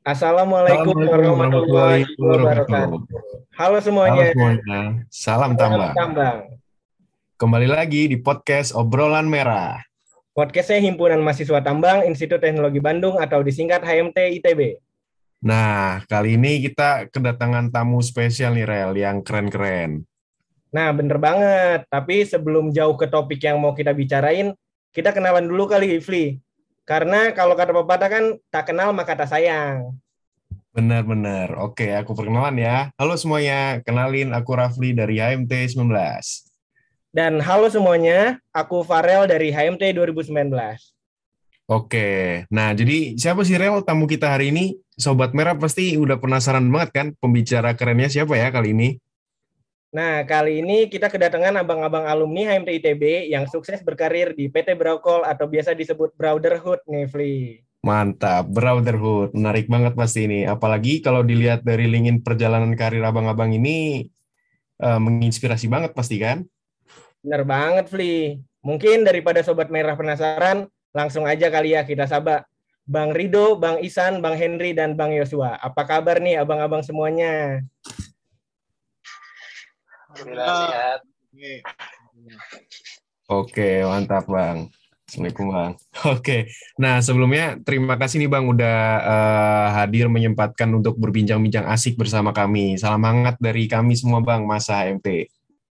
Assalamualaikum warahmatullahi wabarakatuh. Halo semuanya. Halo semuanya. Salam tambang. tambang. Kembali lagi di podcast Obrolan Merah. Podcastnya Himpunan Mahasiswa Tambang Institut Teknologi Bandung atau disingkat HMT ITB. Nah, kali ini kita kedatangan tamu spesial nih, Rel, yang keren-keren. Nah, bener banget. Tapi sebelum jauh ke topik yang mau kita bicarain, kita kenalan dulu kali, Ifli. Karena kalau kata pepatah kan tak kenal maka tak sayang. Benar-benar. Oke, aku perkenalan ya. Halo semuanya, kenalin aku Rafli dari HMT 19. Dan halo semuanya, aku Farel dari HMT 2019. Oke, nah jadi siapa sih Rel tamu kita hari ini? Sobat Merah pasti udah penasaran banget kan pembicara kerennya siapa ya kali ini? Nah, kali ini kita kedatangan abang-abang alumni HMT ITB yang sukses berkarir di PT Brokol atau biasa disebut Brotherhood nih, Fli. Mantap, Brotherhood. Menarik banget pasti ini. Apalagi kalau dilihat dari LinkedIn perjalanan karir abang-abang ini, uh, menginspirasi banget pasti kan? Bener banget, Fli. Mungkin daripada Sobat Merah penasaran, langsung aja kali ya kita saba. Bang Rido, Bang Isan, Bang Henry, dan Bang Yosua. Apa kabar nih abang-abang semuanya? Sehat. Oke, mantap Bang. Assalamualaikum Bang. Oke, nah sebelumnya terima kasih nih Bang udah uh, hadir menyempatkan untuk berbincang-bincang asik bersama kami. Salam hangat dari kami semua Bang, masa HMT.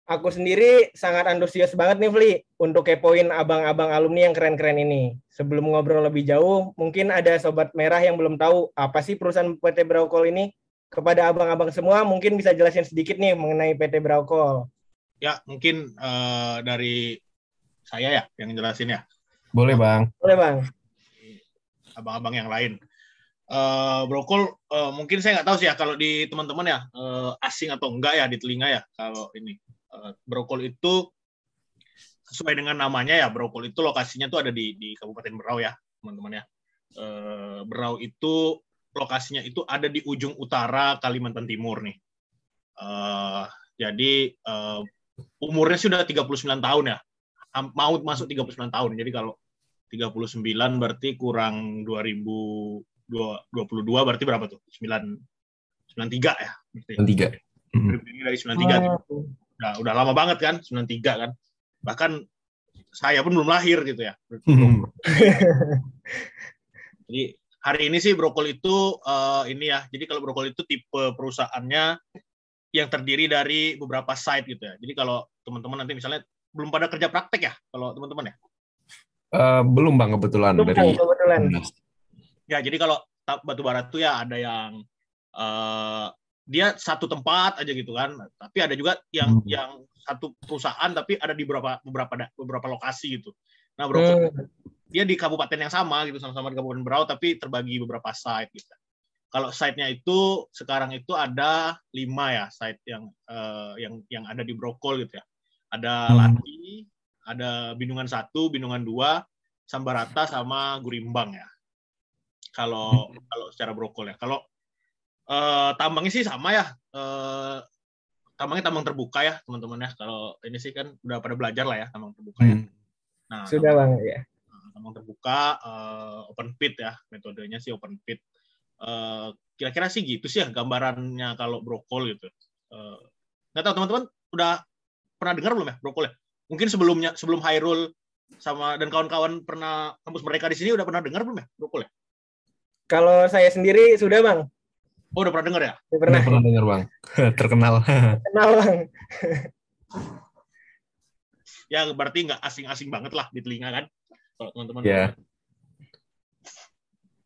Aku sendiri sangat antusias banget nih Fli untuk kepoin abang-abang alumni yang keren-keren ini. Sebelum ngobrol lebih jauh, mungkin ada sobat merah yang belum tahu apa sih perusahaan PT Braukol ini kepada abang-abang semua mungkin bisa jelasin sedikit nih mengenai PT Braukol. Ya, mungkin uh, dari saya ya yang jelasin ya. Boleh, Bang. Boleh, Bang. Abang-abang yang lain. Uh, Brokol uh, mungkin saya nggak tahu sih ya kalau di teman-teman ya uh, asing atau enggak ya di telinga ya kalau ini uh, Brokol itu sesuai dengan namanya ya Brokol itu lokasinya tuh ada di di Kabupaten Berau ya teman-teman ya. Uh, Berau itu lokasinya itu ada di ujung utara Kalimantan Timur nih. Uh, jadi uh, umurnya sudah 39 tahun ya. Mau masuk 39 tahun. Jadi kalau 39 berarti kurang 2022 berarti berapa tuh? 9 93 ya berarti. 93. Ini dari 93. Oh. Nah, udah lama banget kan 93 kan. Bahkan saya pun belum lahir gitu ya. Jadi hari ini sih brokol itu uh, ini ya. Jadi kalau brokol itu tipe perusahaannya yang terdiri dari beberapa site gitu ya. Jadi kalau teman-teman nanti misalnya belum pada kerja praktek ya kalau teman-teman ya? Uh, belum bang kebetulan belum, dari kebetulan. Ya jadi kalau batu bara itu ya ada yang uh, dia satu tempat aja gitu kan. Tapi ada juga yang hmm. yang satu perusahaan tapi ada di beberapa beberapa beberapa lokasi gitu. Nah brokol hmm dia di kabupaten yang sama gitu sama-sama di Kabupaten Berau tapi terbagi beberapa site gitu. Kalau site-nya itu sekarang itu ada lima ya site yang uh, yang yang ada di Brokol gitu ya. Ada hmm. Lati, ada Bindungan satu, Bindungan dua, Sambarata sama Gurimbang ya. Kalau hmm. kalau secara Brokol ya. Kalau uh, tambangnya sih sama ya. Uh, tambangnya tambang terbuka ya teman-teman ya. Kalau ini sih kan udah pada belajar lah ya tambang terbuka ya. hmm. Nah, sudah banget ya tambang terbuka uh, open pit ya metodenya sih open pit. Uh, kira-kira sih gitu sih ya gambarannya kalau brokol gitu. Uh, nggak tahu teman-teman udah pernah dengar belum ya brokol ya? Mungkin sebelumnya sebelum Hairul sama dan kawan-kawan pernah kampus mereka di sini udah pernah dengar belum ya brokol ya? Kalau saya sendiri sudah bang. Oh udah pernah dengar ya? Udah pernah, udah pernah dengar bang. Terkenal. Terkenal bang. Ya berarti nggak asing-asing banget lah di telinga kan kalau teman-teman. Ya.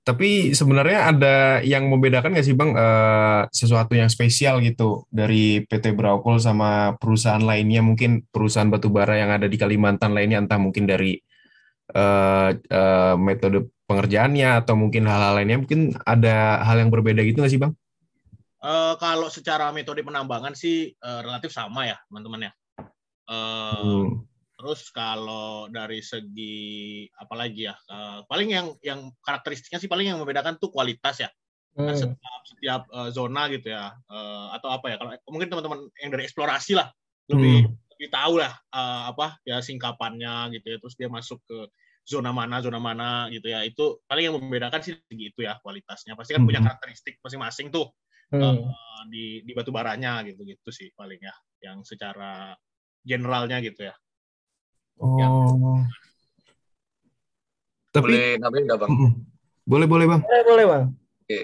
Tapi sebenarnya ada yang membedakan nggak sih bang uh, sesuatu yang spesial gitu dari PT Braukol sama perusahaan lainnya mungkin perusahaan batubara yang ada di Kalimantan lainnya entah mungkin dari uh, uh, metode pengerjaannya atau mungkin hal-hal lainnya mungkin ada hal yang berbeda gitu nggak sih bang? Uh, kalau secara metode penambangan sih uh, relatif sama ya teman-teman ya. Uh, hmm. Terus kalau dari segi apa lagi ya, uh, paling yang yang karakteristiknya sih paling yang membedakan tuh kualitas ya. Hmm. Kan setiap setiap uh, zona gitu ya, uh, atau apa ya? Kalau mungkin teman-teman yang dari eksplorasi lah lebih hmm. lebih tahu lah uh, apa ya singkapannya gitu ya. Terus dia masuk ke zona mana zona mana gitu ya itu paling yang membedakan sih gitu ya kualitasnya pasti kan punya Hmm. karakteristik masing-masing tuh Hmm. eh, di di batu baranya gitu gitu sih paling ya yang secara generalnya gitu ya Oh. Tapi Boleh nambahin nggak bang? Boleh boleh bang. Boleh, boleh bang. Oke.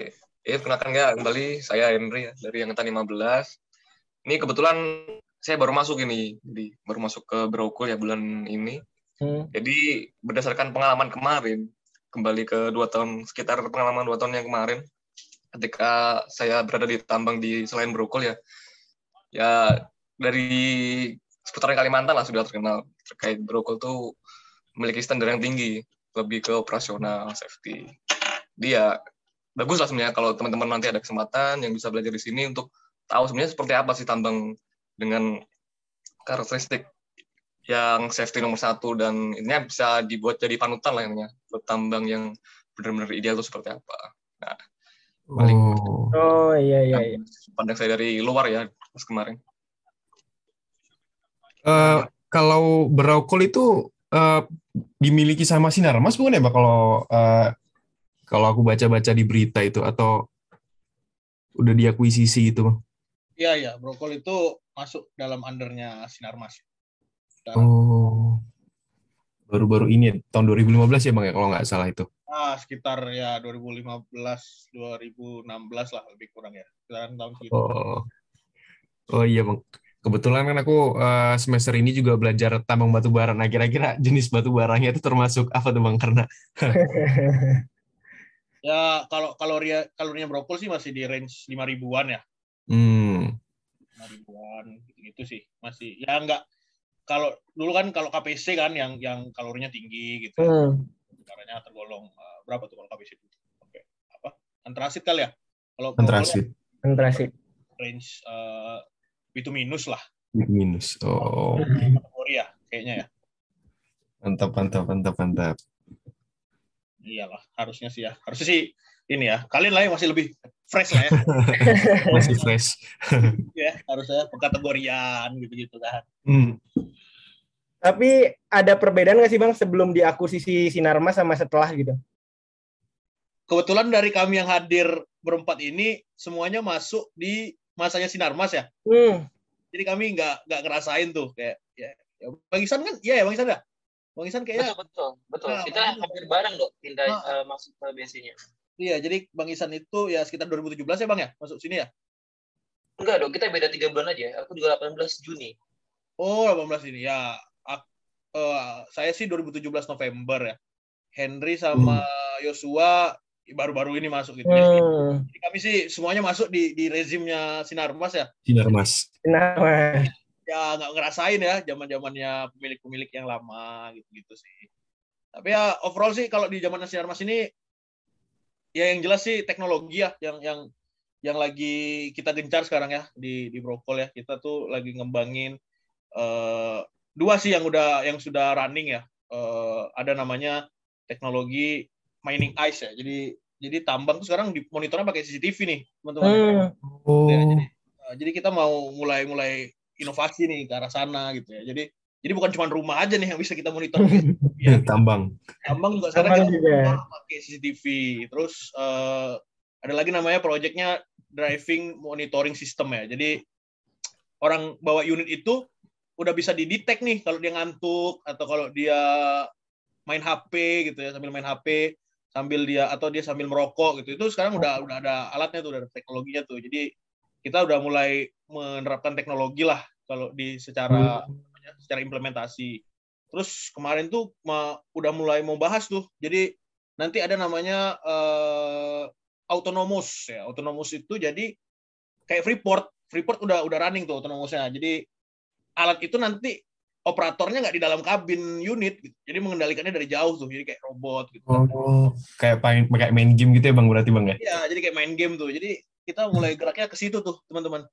Ya, perkenalkan ya kembali saya Henry ya dari angkatan 15. Ini kebetulan saya baru masuk ini, jadi baru masuk ke Brokul ya bulan ini. Hmm. Jadi berdasarkan pengalaman kemarin, kembali ke dua tahun sekitar pengalaman dua tahun yang kemarin, ketika saya berada di tambang di selain Brokul ya, ya dari seputaran Kalimantan lah sudah terkenal terkait Brokul tuh memiliki standar yang tinggi, lebih ke operasional safety. Dia bagus lah sebenarnya kalau teman-teman nanti ada kesempatan yang bisa belajar di sini untuk tahu sebenarnya seperti apa sih tambang dengan karakteristik yang safety nomor satu dan ini bisa dibuat jadi panutan lah yang buat tambang yang benar-benar ideal itu seperti apa. Paling- Oh. Oh iya iya. iya. Pandang saya dari luar ya pas kemarin. Eh, kalau Braukol itu eh, dimiliki sama Sinarmas bukan ya, Pak? Kalau eh, kalau aku baca-baca di berita itu atau udah diakuisisi gitu, Bang? Iya iya, Brokol itu masuk dalam undernya Sinarmas. Oh. Baru-baru ini tahun 2015 ya, Bang ya, kalau nggak salah itu. Ah, sekitar ya 2015, 2016 lah lebih kurang ya. Sekitaran tahun segitu. Oh. Oh iya, Bang. Kebetulan kan aku eh, semester ini juga belajar tambang batu bara. Nah, kira-kira jenis batu baranya itu termasuk apa tuh, Bang? Karena Ya kalau kaloria kalorinya brokol sih masih di range 5 ribuan ya. hmm, 5 ribuan gitu, sih. Masih ya enggak kalau dulu kan kalau KPC kan yang yang kalorinya tinggi gitu. Hmm. Caranya tergolong eh, berapa tuh kalau KPC itu? Oke. Apa? Antrasit kali ya? Kalau antrasit ya Antrasit. range eh, B2 minus lah minus. Oh, kategori ya kayaknya ya. mantap, mantap, mantap, mantap. Iyalah, harusnya sih ya. Harusnya sih ini ya. Kalian lah yang masih lebih fresh lah ya. Masih fresh. ya harusnya pengkategorian gitu-gitu kan. Hmm. Tapi ada perbedaan nggak sih bang sebelum diakuisisi Sinarmas sama setelah gitu? Kebetulan dari kami yang hadir berempat ini semuanya masuk di masanya Sinarmas ya. Hmm. Jadi kami nggak nggak ngerasain tuh kayak ya, ya Bang Isan kan iya ya Bang Isan ya. Bang Isan kayaknya Betul, betul, betul. Nah, kita makanya. hampir bareng dong pindah Ah. eh, masuk ke BC-nya. iya jadi Bang Isan itu ya sekitar 2017 ya Bang ya masuk sini ya. Enggak dong, kita beda tiga bulan aja. Aku juga 18 Juni. Oh 18 ini ya. Ak- eh, saya sih 2017 November ya. Henry sama Yosua baru-baru ini masuk gitu. Jadi, Hmm. jadi kami sih semuanya masuk di di rezimnya Sinarmas ya. Sinar Mas. Sinarmas. ya nggak ngerasain ya zaman zamannya pemilik-pemilik yang lama gitu gitu sih tapi ya overall sih kalau di zaman Sinarmas ini ya yang jelas sih teknologi ya yang yang yang lagi kita gencar sekarang ya di di Brokol ya kita tuh lagi ngembangin eh, dua sih yang udah yang sudah running ya Eh, ada namanya teknologi mining ice ya jadi jadi tambang tuh sekarang di monitornya pakai CCTV nih teman-teman Hmm. Oh. Ya, jadi uh, jadi kita mau mulai mulai inovasi nih ke arah sana gitu ya. Jadi jadi bukan cuma rumah aja nih yang bisa kita monitor. ya, tambang. tambang juga sekarang Tambang kita juga. monitor pakai CCTV. Terus uh, ada lagi namanya proyeknya driving monitoring system ya. Jadi orang bawa unit itu udah bisa didetek nih kalau dia ngantuk atau kalau dia main HP gitu ya sambil main HP sambil dia atau dia sambil merokok gitu. Itu sekarang udah udah ada alatnya tuh udah ada teknologinya tuh. Jadi kita udah mulai menerapkan teknologi lah kalau di secara namanya, secara implementasi. Terus kemarin tuh ma- udah mulai mau bahas tuh. Jadi nanti ada namanya eh, autonomous ya. Autonomous itu jadi kayak Freeport. Freeport udah udah running tuh autonomousnya. Jadi alat itu nanti operatornya nggak di dalam kabin unit gitu. jadi mengendalikannya dari jauh tuh jadi kayak robot gitu Oh, kayak main kayak main game gitu ya Bang berarti Bang ya? Iya, jadi kayak main game tuh. Jadi kita mulai geraknya ke situ tuh, teman-teman.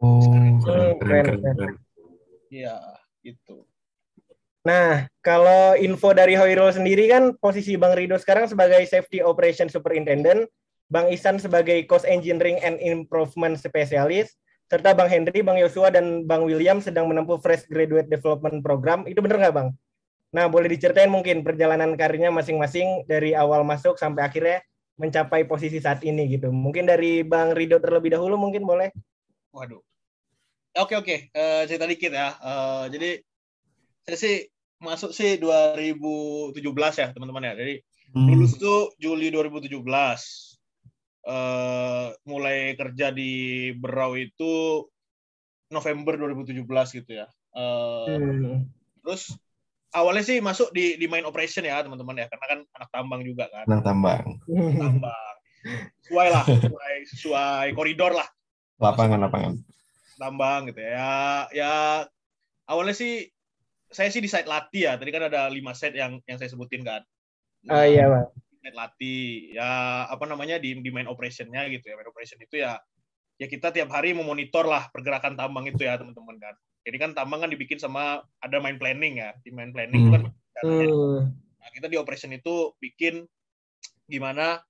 Oh, keren, keren, keren, keren, keren. Iya, gitu. Nah, kalau info dari Hoirul sendiri kan posisi Bang Rido sekarang sebagai Safety Operation Superintendent, Bang Isan sebagai Cost Engineering and Improvement Specialist, serta Bang Henry, Bang Yosua, dan Bang William sedang menempuh Fresh Graduate Development Program. Itu benar nggak, Bang? Nah, boleh diceritain mungkin perjalanan karirnya masing-masing dari awal masuk sampai akhirnya mencapai posisi saat ini gitu. Mungkin dari Bang Rido terlebih dahulu mungkin boleh. Waduh. Oke oke, Eh, cerita dikit ya. Eh, jadi saya sih masuk sih 2017 ya teman-teman ya. Jadi lulus tuh Juli 2017. Eh, mulai kerja di Berau itu November 2017 gitu ya. Eh, Hmm. Terus awalnya sih masuk di di main operation ya teman-teman ya, karena kan anak tambang juga kan. Nah, tambang. Tambang. Sesuai lah, sesuai, sesuai koridor lah Lapangan-lapangan. tambang gitu ya. ya. Ya awalnya sih saya sih di site latih ya. Tadi kan ada lima set yang yang saya sebutin kan. Oh iya, Bang. Site latih. Ya apa namanya di di main operationnya gitu ya. Main operation itu ya ya kita tiap hari memonitor lah pergerakan tambang itu ya teman-teman kan. Jadi kan tambang kan dibikin sama ada main planning ya. Di main planning itu kan Hmm. Nah, kita di operation itu bikin gimana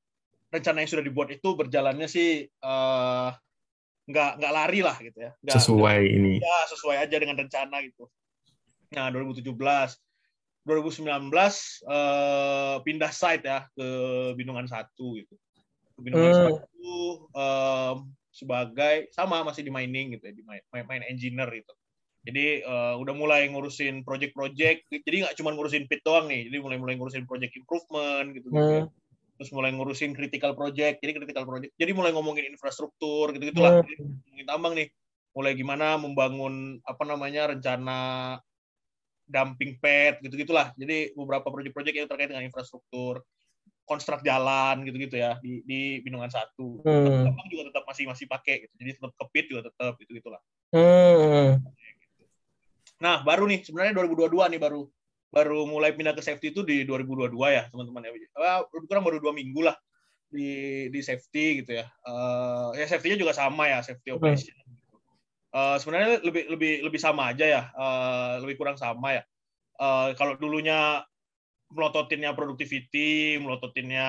rencana yang sudah dibuat itu berjalannya sih eh, nggak nggak lari lah gitu ya. Nggak, Sesuai ini. ya sesuai aja dengan rencana gitu. Nah 2017, 2019 eh, pindah site ya ke Bindungan satu gitu. Ke Bindungan Hmm. satu em, sebagai sama masih di mining gitu ya di main, main, engineer gitu. Jadi eh, udah mulai ngurusin project-project. Jadi nggak cuma ngurusin pit doang nih. Jadi mulai mulai ngurusin project improvement gitu gitu. Ya. Hmm. Terus mulai ngurusin critical project. Jadi critical project. Jadi mulai ngomongin infrastruktur gitu gitulah. Hmm. Ngomongin tambang nih. Mulai gimana membangun apa namanya rencana dumping pad gitu gitulah. Jadi beberapa project-project yang terkait dengan infrastruktur, konstruk jalan gitu-gitu ya di di Bindungan satu. Hmm. Tambang juga tetap masih masih pakai gitu. Jadi tetap kepit juga tetap gitu gitulah. Hmm. Nah, baru nih sebenarnya 2022 nih baru baru mulai pindah ke safety itu di 2022 ya, teman-teman ya. Lebih kurang baru dua minggu lah di di safety gitu ya. Eh, ya safety-nya juga sama ya, safety operation. Eh, sebenarnya lebih lebih lebih sama aja ya, eh, lebih kurang sama ya. Eh, kalau dulunya melototinnya productivity, melototinnya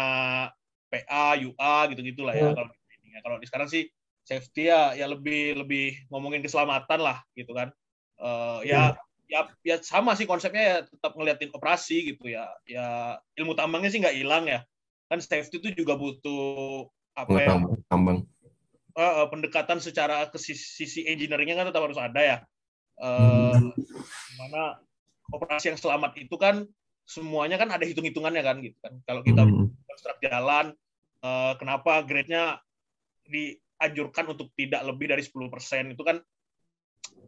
PA, UA gitu-gitulah ya Hmm. kalau ya. Kalau di sekarang sih safety ya ya lebih lebih ngomongin keselamatan lah gitu kan. Eh, ya ya ya sama sih konsepnya ya tetap ngeliatin operasi gitu ya. Ya ilmu tambangnya sih nggak hilang ya. Kan safety itu juga butuh apa ya? Tambang. Eh, eh, pendekatan secara ke sisi, sisi engineeringnya kan tetap harus ada ya. Eh, Mana operasi yang selamat itu kan semuanya kan ada hitung-hitungannya kan gitu kan. Kalau kita Hmm. konstruk jalan, eh, kenapa grade-nya dianjurkan untuk tidak lebih dari 10% itu kan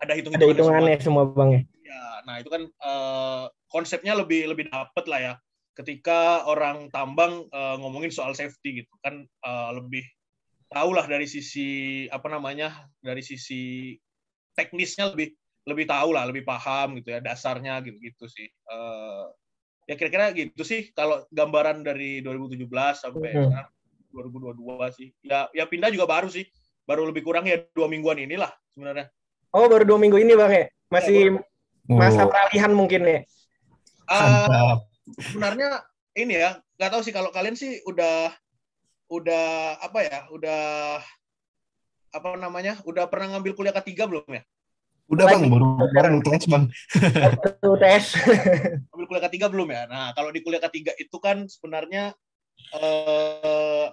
ada Ada hitung-hitungannya semua. hitungannya semua, Bang ya. Ya, nah itu kan eh, konsepnya lebih lebih dapet lah ya. Ketika orang tambang eh, ngomongin soal safety gitu kan eh, lebih tahu lah dari sisi apa namanya dari sisi teknisnya lebih lebih tahu lah lebih paham gitu ya dasarnya gitu gitu sih. Eh, ya kira-kira gitu sih kalau gambaran dari 2017 sampai Mhm. sekarang 2022 sih. Ya ya pindah juga baru sih. Baru lebih kurang ya dua mingguan inilah sebenarnya. Oh, baru dua minggu ini, Bang ya. Masih masa Oh, peralihan mungkin ya. Mantap. sebenarnya ini ya nggak tahu sih kalau kalian sih udah udah apa ya udah apa namanya udah pernah ngambil kuliah ketiga belum ya Udah bang, baru kemarin UTS bang. Baru tes. ambil kuliah ketiga belum ya nah kalau di kuliah ketiga itu kan sebenarnya eh,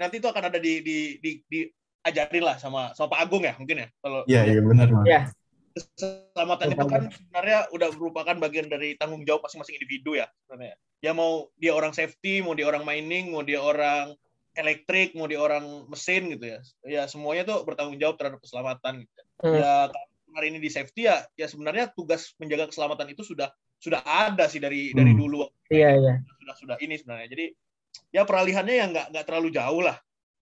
nanti itu akan ada di di di, diajarin lah sama sama Pak Agung ya mungkin ya kalau Iya iya benar bang. Iya. keselamatan itu kan sebenarnya udah merupakan bagian dari tanggung jawab masing-masing individu ya sebenarnya. Ya mau dia orang safety, mau dia orang mining, mau dia orang elektrik, mau dia orang mesin gitu ya. Ya semuanya tuh bertanggung jawab terhadap keselamatan gitu. Hmm. Ya hari ini di safety ya ya sebenarnya tugas menjaga keselamatan itu sudah sudah ada sih dari dari Hmm. dulu Iya, iya. sudah sudah ini sebenarnya. Jadi ya peralihannya ya nggak nggak terlalu jauh lah.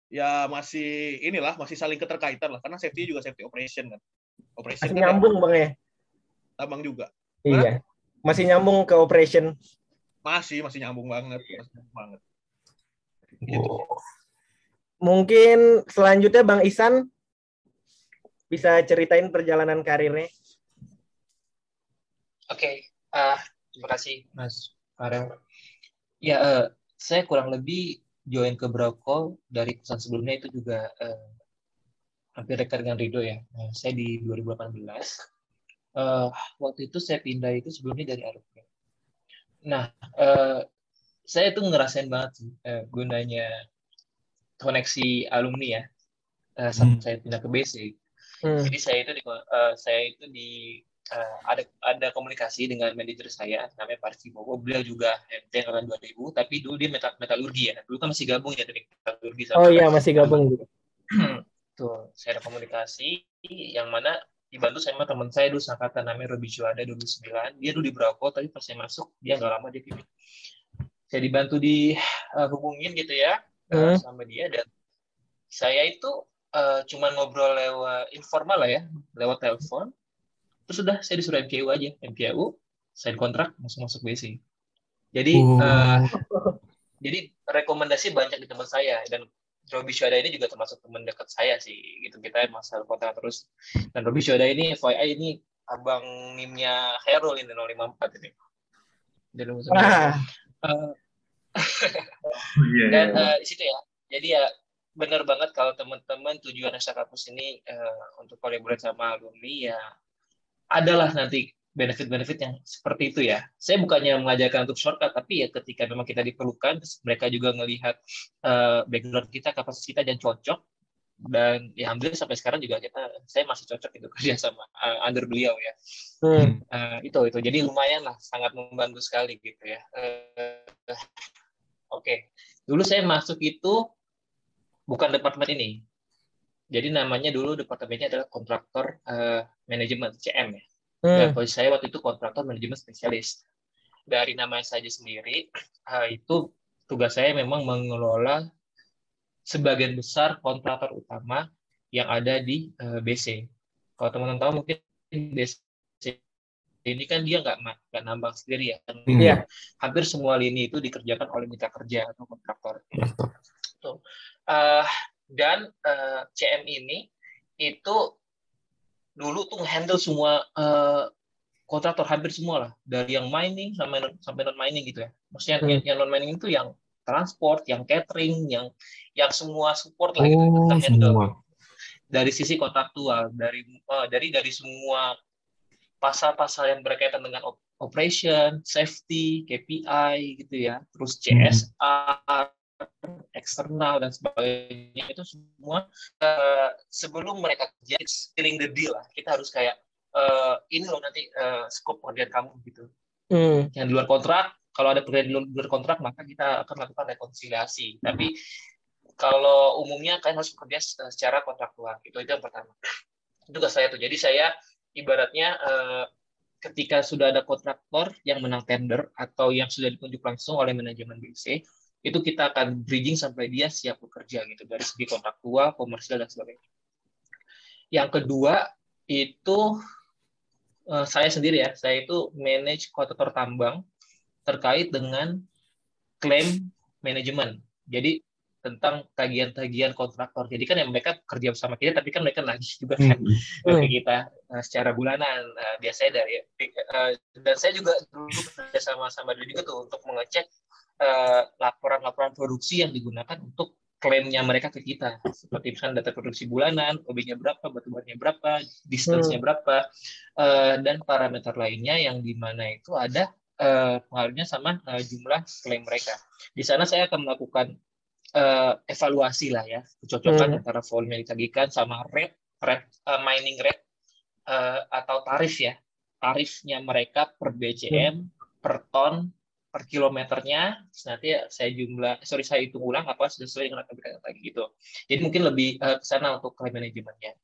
Ya masih inilah masih saling keterkaitan lah karena safety juga safety operation kan. Operation Masih kan ya nyambung, Bang ya. tambang juga. Iya. Masih nyambung ke operation. Masih, masih nyambung banget. Masih nyambung banget. Oh. Mungkin selanjutnya Bang Isan bisa ceritain perjalanan karirnya. Oke, ah terima kasih Mas Farel. Ya, eh, saya kurang lebih join ke Brokol dari perusahaan sebelumnya itu juga eh, hampir dekat dengan Rido ya. Nah, saya di 2018. Eh, waktu itu saya pindah itu sebelumnya dari Arup. Nah, uh, saya tuh ngerasain banget sih uh, gunanya koneksi alumni ya. Uh, saat hmm. saya pindah ke BC. Hmm. Jadi saya itu di, uh, saya itu di uh, ada ada komunikasi dengan manajer saya namanya Pak Bowo. Beliau juga MT tahun 2000, tapi dulu dia metal, metalurgi ya. Dulu kan masih gabung ya dari metalurgi. Sama oh iya masih gabung gitu. Tuh, saya ada komunikasi yang mana dibantu sama teman saya dulu sangkatan namanya Robi Juanda 2009. Dia dulu di Bravo, tapi pas saya masuk dia nggak lama dia pilih. Saya dibantu di uh, hubungin gitu ya hmm. sama dia. Dan saya itu uh, cuman ngobrol lewat informal lah ya, lewat telepon. Terus sudah saya disuruh MKU aja. MKU sign kontrak langsung masuk BC jadi oh. uh, jadi rekomendasi banyak di teman saya. Dan Robi Syuada ini juga termasuk teman dekat saya sih. Gitu kita masalah kontrak terus. Dan Robi Syuada ini FYI ini abang nimnya Herul ini 054 ini. Ah. Uh, dan uh, di situ ya jadi ya benar banget kalau teman-teman tujuan ekstra kampus ini uh, untuk kolaborasi sama alumni ya adalah nanti benefit-benefit yang seperti itu ya. Saya bukannya mengajarkan untuk shortcut, tapi ya ketika memang kita diperlukan, mereka juga melihat uh, eh, background kita, kapasitas kita dan cocok. Dan ya alhamdulillah sampai sekarang juga kita, saya masih cocok itu kerja sama uh, under beliau ya. Hmm. Uh, itu itu. Jadi lumayan lah, sangat membantu sekali gitu ya. Uh, Oke, okay. dulu saya masuk itu bukan departemen ini, jadi namanya dulu departemennya adalah kontraktor uh, manajemen CM ya. Hmm. Dan posisi saya waktu itu kontraktor manajemen spesialis. Dari nama saja sendiri uh, itu tugas saya memang mengelola sebagian besar kontraktor utama yang ada di uh, eh, BC. Kalau teman-teman tahu mungkin BC ini kan dia nggak nggak nambang sendiri ya. Hmm. Yeah. Hampir semua lini itu dikerjakan oleh mitra kerja atau kontraktor. Tuh. Uh, dan uh, eh, CM ini itu dulu tuh handle semua uh, kontraktor hampir semua lah dari yang mining sampai sampai non mining gitu ya maksudnya hmm. yang, yang non mining itu yang transport yang catering yang yang semua support lah gitu. Oh, kita handle. Semua. dari sisi kontraktual dari uh, dari dari semua pasal-pasal yang berkaitan dengan operation safety KPI gitu ya. Terus CSR eksternal dan sebagainya. Itu semua uh, sebelum mereka kerja stealing the deal lah. Kita harus kayak uh, ini loh nanti uh, scope pekerjaan kamu gitu. Hmm. yang di luar kontrak kalau ada di luar kontrak maka kita akan melakukan rekonsiliasi. Tapi kalau umumnya kalian harus bekerja secara kontraktual. Itu itu yang pertama. Itu gak saya tuh. Jadi saya ibaratnya uh, ketika sudah ada kontraktor yang menang tender atau yang sudah ditunjuk langsung oleh manajemen BC itu kita akan bridging sampai dia siap bekerja gitu dari segi kontraktual, komersial dan sebagainya. Yang kedua itu uh, saya sendiri ya, saya itu manage kontraktor tambang terkait dengan klaim manajemen. Jadi tentang tagihan-tagihan kontraktor. Jadi kan yang mereka kerja bersama kita, tapi kan mereka nagih juga kan hmm. ke kita uh, secara bulanan. Uh, biasanya dari uh, dan saya juga dulu bekerja sama sama dia juga tuh untuk mengecek Eh, laporan-laporan uh, produksi yang digunakan untuk klaimnya mereka ke kita seperti misalnya data produksi bulanan, OB-nya berapa, batu baranya berapa, distance-nya hmm. berapa, uh, dan parameter lainnya yang di mana itu ada uh, pengaruhnya sama uh, jumlah klaim mereka. Di sana saya akan melakukan uh, evaluasi lah ya, kecocokan hmm. antara volume yang ditagihkan sama rate, rate uh, mining rate uh, atau tarif ya, tarifnya mereka per BCM, hmm. per ton, per kilometernya nanti saya jumlah sorry saya hitung ulang apa sesuai dengan apa tadi gitu jadi mungkin lebih uh, ke sana untuk claim manajemennya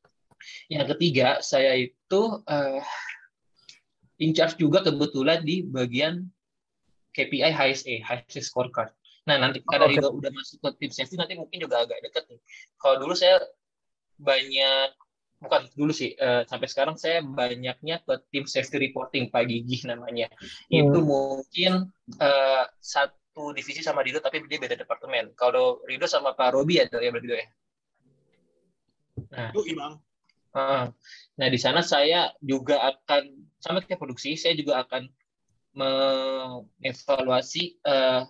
yang ketiga saya itu uh, in charge juga kebetulan di bagian KPI HSE HSE scorecard. Nah nanti karena okay. juga udah masuk ke tim safety nanti mungkin juga agak dekat nih. Kalau dulu saya banyak bukan dulu sih uh, sampai sekarang saya banyaknya ke tim safety reporting Pak Gigi namanya. Hmm. itu mungkin uh, satu divisi sama Rido tapi dia beda departemen. Kalau Rido sama Pak Robi ya ya berarti ya? Nah. Itu uh, nah di sana saya juga akan sama kayak produksi saya juga akan mengevaluasi uh,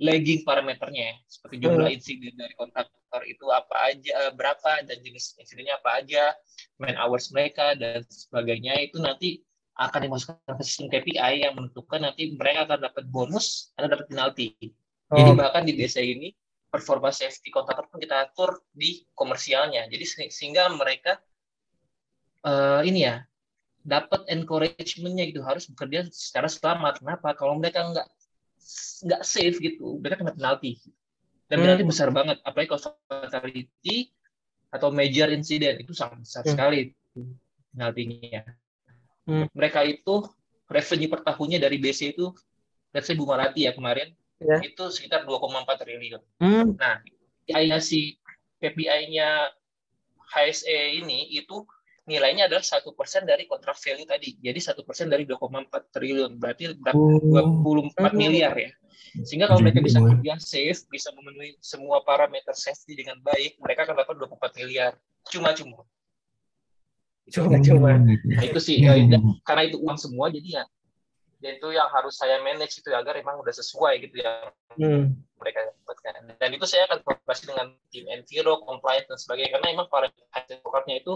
lagging parameternya ya. seperti jumlah hmm. insiden dari kontak sektor itu apa aja, eh, berapa dan jenis insidennya apa aja, man hours mereka dan sebagainya itu nanti akan dimasukkan ke sistem KPI yang menentukan nanti mereka akan dapat bonus atau dapat penalti. Oh. Jadi bahkan di desa ini performa safety kontraktor pun kita atur di komersialnya. Jadi sehingga mereka uh, ini ya dapat encouragementnya gitu harus bekerja secara selamat. Kenapa? Kalau mereka nggak nggak safe gitu, mereka kena penalti. Dan hmm. penalti besar banget, apalagi kalau fatality atau major incident itu sangat besar hmm. sekali penaltinya. Hmm. Mereka itu revenue per tahunnya dari BC itu, let's say Bu Marati ya kemarin, yeah. itu sekitar 2,4 triliun. Hmm. Nah, KPI-nya si KPI-nya HSE ini itu nilainya adalah satu persen dari kontrak value tadi. Jadi satu persen dari 2,4 triliun, berarti dua puluh empat miliar ya. Sehingga kalau mereka bisa kerja safe, bisa memenuhi semua parameter safety dengan baik, mereka akan dapat 24 miliar. Cuma-cuma. Cuma-cuma. Nah, itu sih, ya, karena itu uang semua, jadi ya dan itu yang harus saya manage itu agar memang udah sesuai gitu ya. Hmm. mereka dapatkan. Dan itu saya akan kolaborasi dengan tim Enviro, compliance dan sebagainya. Karena memang para advokatnya itu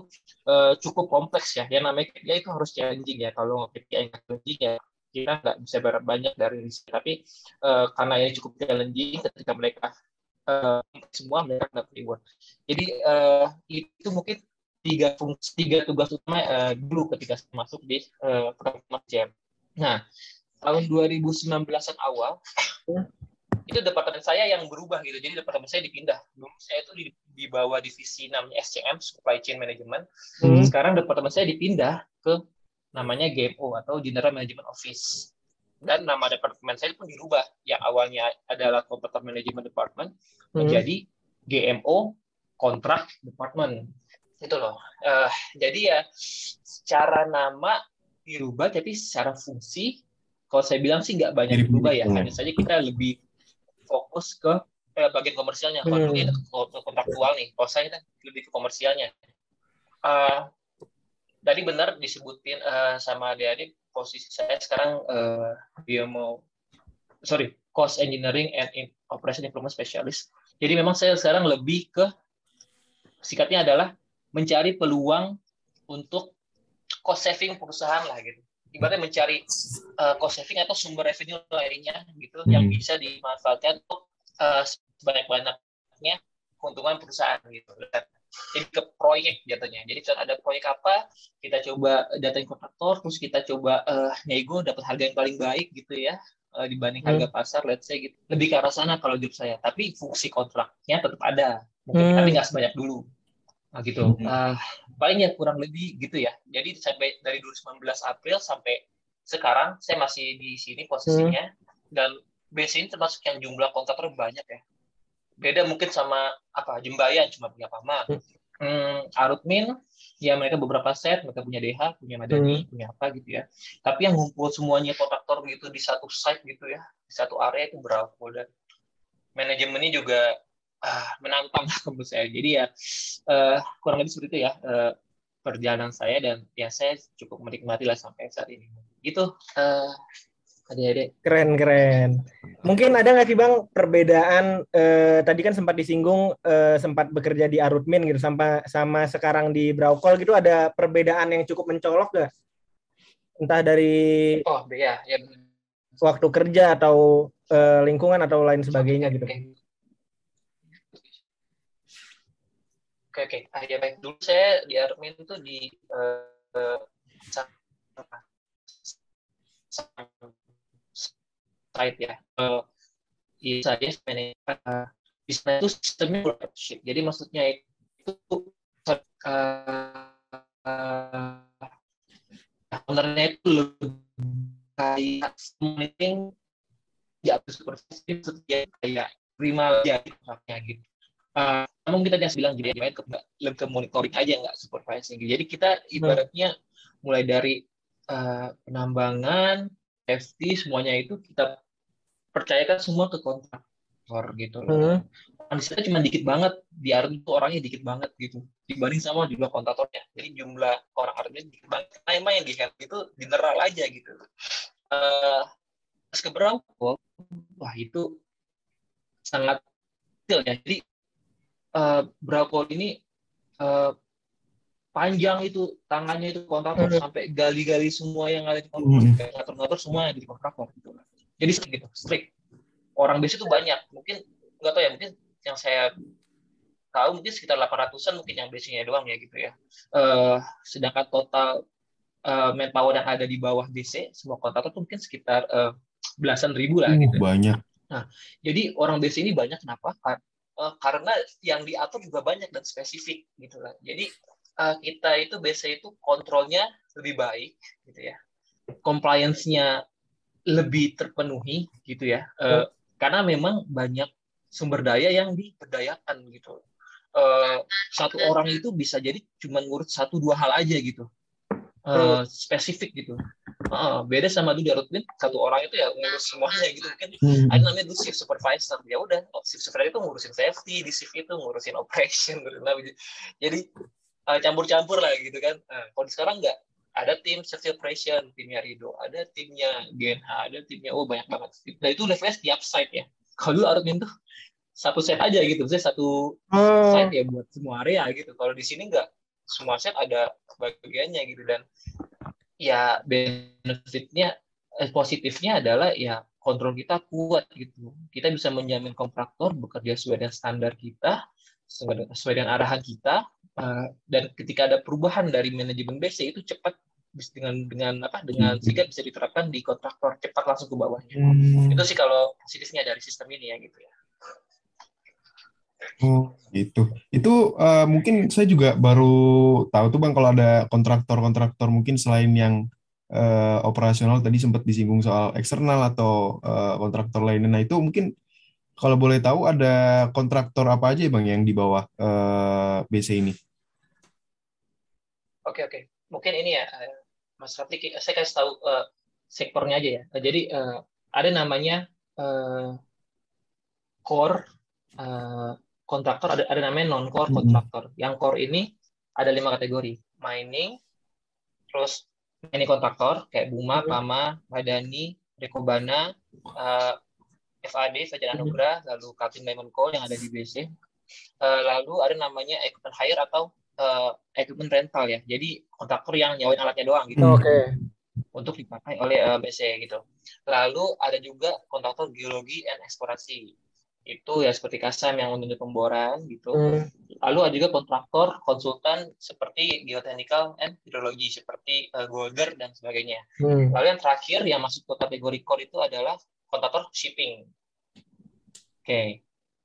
uh, cukup kompleks ya. Yang namanya ya itu harus challenging ya. Kalau KPI yang challenging ya kita nggak bisa berharap banyak dari riset tapi uh, karena ini cukup challenging ketika mereka uh, semua mereka dapat reward. Jadi uh, itu mungkin tiga fungsi tiga tugas utama uh, dulu ketika masuk di uh, program jam Nah, tahun 2019-an awal, itu departemen saya yang berubah gitu. Jadi departemen saya dipindah. Dulu saya itu di, di bawah divisi namanya SCM, Supply Chain Management. Hmm. Sekarang departemen saya dipindah ke namanya GMO atau General Management Office. Dan nama departemen saya pun dirubah. Yang awalnya adalah Computer Management Department hmm. menjadi GMO Contract Department. Itu loh. Uh, jadi ya secara nama dirubah tapi secara fungsi kalau saya bilang sih nggak banyak berubah ya. hanya saja kita lebih fokus ke eh, bagian komersialnya. Kalau hmm. mungkin ke kontraktual nih. Kalau saya kan lebih ke komersialnya. Uh, tadi benar disebutin uh, sama adik-adik posisi saya sekarang uh, dia mau sorry cost engineering and in operation improvement specialist. Jadi memang saya sekarang lebih ke sikapnya adalah mencari peluang untuk cost saving perusahaan lah gitu ibaratnya mencari uh, cost saving atau sumber revenue lainnya gitu hmm. yang bisa dimanfaatkan untuk uh, sebanyak-banyaknya keuntungan perusahaan gitu. Jadi ke proyek jatuhnya. Jadi ada proyek apa, kita coba datain kontraktor, terus kita coba uh, nego dapat harga yang paling baik gitu ya uh, dibanding harga hmm. pasar, let's say gitu. Lebih ke arah sana kalau job saya. Tapi fungsi kontraknya tetap ada, mungkin hmm. tapi nggak sebanyak dulu. Nah, gitu. Hmm. Uh, paling ya kurang lebih gitu ya. Jadi sampai dari 2019 April sampai sekarang saya masih di sini posisinya hmm. dan base ini termasuk yang jumlah kontraktor banyak ya. Beda mungkin sama apa Jembayan cuma punya Pama. Hmm. Hmm, Arutmin ya mereka beberapa set, mereka punya DH, punya Madani, hmm. punya apa gitu ya. Tapi yang ngumpul semuanya kontraktor gitu di satu site gitu ya, di satu area itu berapa dan manajemennya juga menantang menurut saya. Jadi ya uh, kurang lebih seperti itu ya uh, perjalanan saya dan ya saya cukup menikmati lah sampai saat ini. Gitu. Uh, adik-adik. Keren keren. Mungkin ada nggak sih bang perbedaan eh, tadi kan sempat disinggung eh, sempat bekerja di Arutmin gitu sama sama sekarang di Braukol gitu ada perbedaan yang cukup mencolok gak? Entah dari oh ya, ya. waktu kerja atau eh, lingkungan atau lain sebagainya gitu. Okay. Oke oke. Ah ya baik. Dulu saya di admin itu di uh, site ya. Uh, saya manajer uh, bisnis itu sistemnya partnership. Jadi maksudnya itu uh, uh, ownernya itu lebih kayak di atas supervisi kayak prima aja gitu. Uh, namun kita jangan bilang jadi main ke, lebih ke monitoring aja nggak supervising jadi kita ibaratnya mulai dari uh, penambangan FT semuanya itu kita percayakan semua ke kontraktor gitu loh. Hmm. Sana cuma dikit banget, di Arab itu orangnya dikit banget gitu dibanding sama jumlah kontraktornya. Jadi jumlah orang Arabnya dikit banget. Nah, emang yang di itu general aja gitu. Uh, pas ke wah itu sangat kecil ya. Jadi uh, Bravo ini uh, panjang itu tangannya itu kontraktor Hmm. sampai gali-gali semua yang ada di kontraktor, Hmm. ngatur-ngatur semua yang ada di kontraktor gitu. Jadi gitu, strict. Orang base itu banyak, mungkin nggak tahu ya, mungkin yang saya tahu mungkin sekitar 800-an mungkin yang base-nya doang ya gitu ya. Eh, sedangkan total eh, manpower yang ada di bawah BC semua kontraktor tuh mungkin sekitar eh, belasan ribu lah Uh, gitu. banyak. Jadi orang base ini banyak kenapa? Eh, karena yang diatur juga banyak dan spesifik gitu lah. Jadi eh, kita itu BC itu kontrolnya lebih baik gitu ya. Compliance-nya lebih terpenuhi gitu ya. Eh, karena memang banyak sumber daya yang diberdayakan gitu. Eh, satu orang itu bisa jadi cuma ngurus satu dua hal aja gitu. Eh, spesifik gitu. Eh, beda sama dulu di Rutwin, satu orang itu ya ngurus semuanya gitu kan. Ada namanya dulu shift supervisor. Ya udah oh, shift supervisor itu ngurusin safety di shift itu ngurusin operation ngurusin apa gitu. jadi eh, campur-campur lah gitu kan. Nah, kalau sekarang nggak. Ada tim safety operation timnya Rido ada timnya GNH ada timnya oh banyak banget. Nah itu levelnya setiap site ya. Kalau dulu admin tuh satu set aja gitu. Misalnya satu Oh, site ya buat semua area gitu. Kalau di sini nggak semua set ada bagiannya gitu. Dan ya benefitnya eh, positifnya adalah ya kontrol kita kuat gitu. Kita bisa menjamin kontraktor bekerja sesuai dengan standar kita sesuai dengan arahan kita eh, dan ketika ada perubahan dari manajemen BC itu cepat dengan dengan apa dengan sehingga bisa diterapkan di kontraktor cepat langsung ke bawahnya. Hmm. itu sih kalau positifnya dari sistem ini ya gitu ya Oh, gitu. Itu eh, mungkin saya juga baru tahu tuh Bang kalau ada kontraktor-kontraktor mungkin selain yang eh, operasional tadi sempat disinggung soal eksternal atau eh, kontraktor lainnya. Nah, itu mungkin kalau boleh tahu ada kontraktor apa aja Bang yang di bawah eh, BC ini? Oke oke, mungkin ini ya, Mas Rafli, saya kasih tahu eh, sektornya aja ya. Jadi eh, ada namanya eh, core eh, kontraktor, ada ada namanya non core kontraktor. Yang core ini ada lima kategori, mining, terus mining kontraktor kayak Buma. Pama, Madani, Rekobana, eh, FAD, Fajar Anugrah, lalu Kaltim Diamond Coal yang ada di BC. Eh, lalu ada namanya equipment hire atau eh, equipment rental ya. Jadi kontraktor yang nyawain alatnya doang gitu oke. untuk dipakai oleh eh, BC gitu. Lalu ada juga kontraktor geologi dan eksplorasi. Itu ya seperti Kasam yang untuk pemboran gitu. Hmm. Lalu ada juga kontraktor konsultan seperti geotechnical and hidrologi seperti eh, Golder dan sebagainya. Hmm. Lalu yang terakhir yang masuk ke kategori core itu adalah kontraktor shipping. Oke.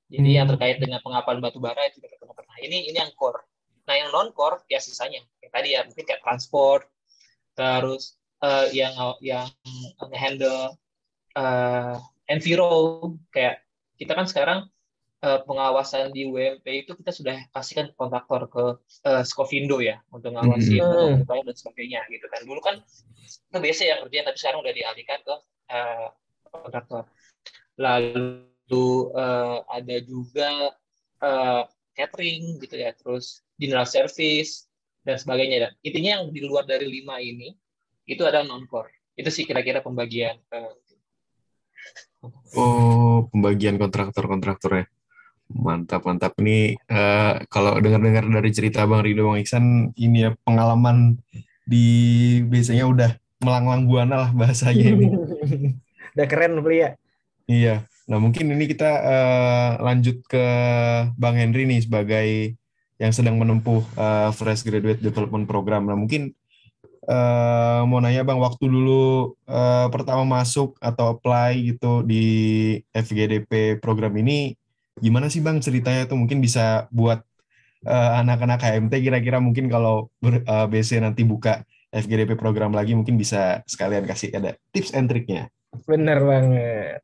Jadi Hmm. yang terkait dengan pengapalan batu bara itu juga kontraktor. Nah, ini ini yang core. Nah, yang non core ya sisanya. Kayak tadi ya mungkin kayak transport, terus eh, yang yang handle eh enviro kayak kita kan sekarang eh, pengawasan di WMP itu kita sudah kasihkan kontraktor ke eh, Skovindo ya untuk ngawasin Hmm. dan sebagainya gitu kan. Dulu kan itu biasa yang kerjaan tapi sekarang udah dialihkan ke eh, kontraktor. Lalu eh, ada juga eh, catering gitu ya, terus general service dan sebagainya. Dan intinya yang di luar dari lima ini itu adalah non core. Itu sih kira-kira pembagian. eh, Oh, pembagian kontraktor-kontraktornya. Mantap, mantap. Ini eh, kalau dengar-dengar dari cerita Bang Rido, Bang Iksan, ini ya pengalaman di biasanya udah melanglang buana lah bahasanya ini. Udah keren beli ya. Iya. Nah, mungkin ini kita eh, lanjut ke Bang Henry nih sebagai yang sedang menempuh eh, Fresh Graduate Development Program. Nah, mungkin eh, mau nanya Bang, waktu dulu eh, pertama masuk atau apply gitu di FGDP program ini, gimana sih Bang ceritanya tuh? Mungkin bisa buat eh, anak-anak HMT kira-kira mungkin kalau ber- eh, BC nanti buka FGDP program lagi, mungkin bisa sekalian kasih ada tips and triknya. Bener banget.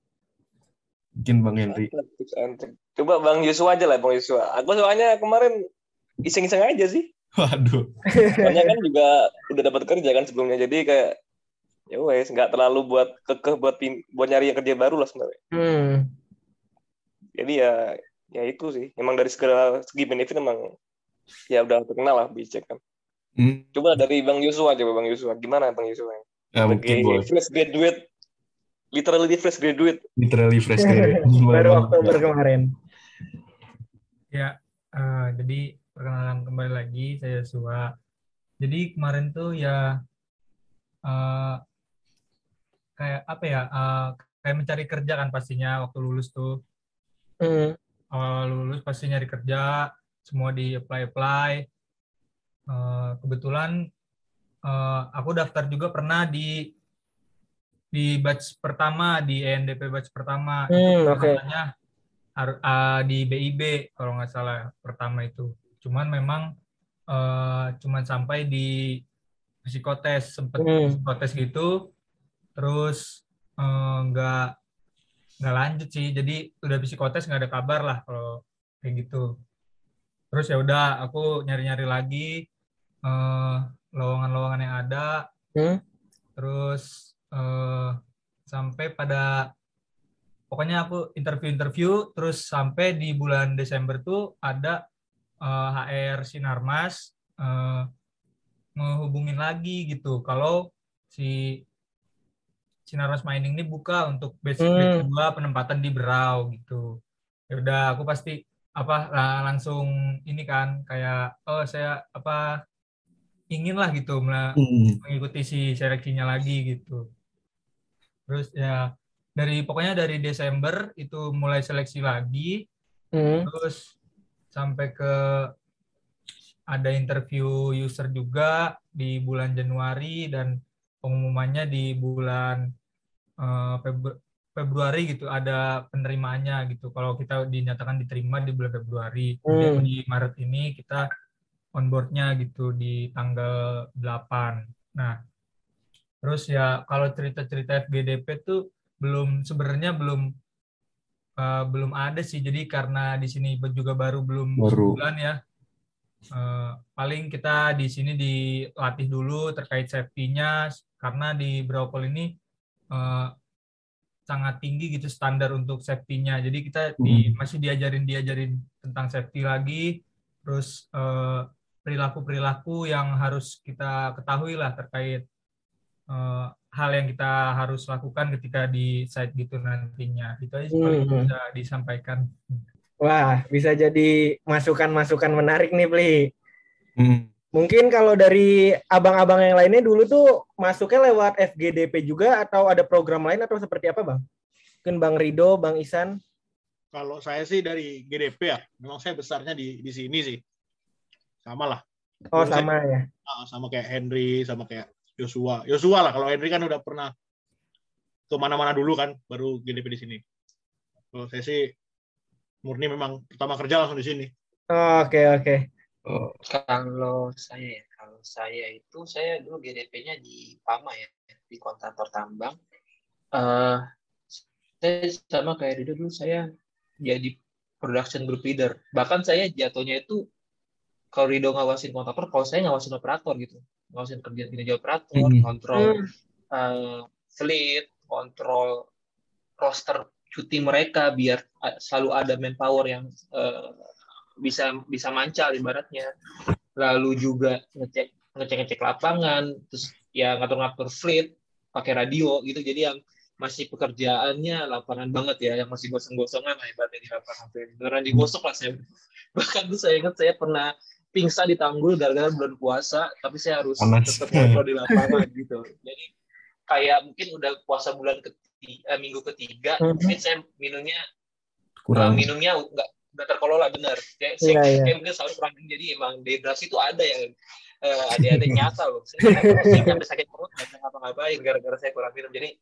Mungkin Bang Henry. Tips and trick. Coba Bang Yusua aja lah Bang Yusua. Aku soalnya kemarin iseng-iseng aja sih. Waduh. Soalnya kan juga udah dapat kerja kan sebelumnya. Jadi kayak ya wes nggak terlalu buat kekeh buat pin, buat nyari kerja baru lah sebenarnya. Hmm. Jadi ya ya itu sih. Emang dari segala segi benefit emang ya udah terkenal lah Bicek kan. Hmm, Coba dari Bang Yusua coba Bang Yusua. Gimana Bang Yusua? ya, mungkin Sebagai boleh. fresh graduate, literally fresh graduate. Literally fresh graduate. Baru Oktober kemarin. Ya, eh, jadi perkenalan kembali lagi saya Yosua. Jadi kemarin tuh ya uh, kayak apa ya? Uh, kayak mencari kerja kan pastinya waktu lulus tuh. Hmm. Awal lulus pasti nyari kerja, semua di apply apply. Uh, kebetulan uh, aku daftar juga pernah di di batch pertama di ENDP batch pertama Hmm, oke. katanya har- uh, di BIB kalau nggak salah pertama itu. Cuman memang uh, cuman sampai di psikotes sempet Hmm. psikotes gitu, terus uh, nggak nggak lanjut sih. Jadi udah psikotes nggak ada kabar lah kalau kayak gitu. Terus ya udah aku nyari-nyari lagi uh, lowongan-lowongan yang ada. Hmm. Terus eh, sampai pada pokoknya aku interview-interview terus sampai di bulan Desember tuh ada eh, HR Sinarmas ngehubungin lagi gitu kalau si Sinarmas Mining ini buka untuk batch Hmm. kedua penempatan di Berau gitu. Ya udah aku pasti apa lah, langsung ini kan kayak oh saya apa ingin lah gitu Hmm. mengikuti si seleksinya lagi gitu. Terus ya dari pokoknya dari Desember itu mulai seleksi lagi, Hmm. terus sampai ke ada interview user juga di bulan Januari dan pengumumannya di bulan eh, Febru- Februari gitu ada penerimaannya gitu. Kalau kita dinyatakan diterima di bulan Februari, kemudian Hmm. di Maret ini kita onboardnya gitu di tanggal 8. Nah, terus ya kalau cerita-cerita FGDP tuh belum sebenarnya belum eh, belum ada sih. Jadi karena di sini juga baru belum Baru. sebulan ya. Eh, paling kita di sini dilatih dulu terkait safety-nya karena di Brokol ini eh, sangat tinggi gitu standar untuk safety-nya. Jadi kita di, masih diajarin diajarin tentang safety lagi, terus eh, perilaku-perilaku yang harus kita ketahui lah terkait eh, hal yang kita harus lakukan ketika di site gitu nantinya. Itu aja paling Hmm. bisa disampaikan. Wah, bisa jadi masukan-masukan menarik nih, Pli. Hmm. Mungkin kalau dari abang-abang yang lainnya dulu tuh masuknya lewat FGDP juga atau ada program lain atau seperti apa, Bang? Mungkin Bang Rido, Bang Isan. Kalau saya sih dari GDP ya, memang saya besarnya di di sini sih. Sama lah. Oh, Dulu saya- sama ya. Ah, sama kayak Henry, sama kayak Joshua. Joshua lah, kalau Henry kan udah pernah ke mana-mana dulu kan, baru GDP di sini. Kalau saya sih murni memang pertama kerja langsung di sini. Oh, Oke, oke. Oh, Kalau saya ya, kalau saya itu saya dulu GDP-nya di PAMA ya, di kontraktor tambang. Eh saya sama kayak Rido dulu saya jadi production group leader. Bahkan saya jatuhnya itu kalau Rido ngawasin kontraktor, kalau saya ngawasin operator gitu. Ngawasin kerjaan kinerja operator, Hmm. kontrol Hmm. eh, fleet, kontrol roster cuti mereka biar selalu ada manpower yang eh, bisa bisa mancal ibaratnya. Lalu juga ngecek ngecek ngecek lapangan, terus ya ngatur-ngatur fleet pakai radio gitu. Jadi yang masih pekerjaannya lapangan banget ya, yang masih gosong-gosongan lah ibaratnya di lapangan. Beneran digosok lah saya. Bahkan tuh saya ingat saya pernah pingsan di tanggul gara-gara bulan puasa, tapi saya harus Panas. tetap ngobrol di lapangan gitu. Jadi kayak mungkin udah puasa bulan ketiga, minggu ketiga, Mhm. mungkin saya minumnya kurang. uh, minumnya nggak nggak terkelola benar. Kayak, saya, iya. kayak mungkin selalu kurang jadi emang dehidrasi itu ada yang uh, ada ada yang nyata loh. Saya sampai sakit perut nggak bisa ngapa-ngapain gara-gara saya kurang minum. Jadi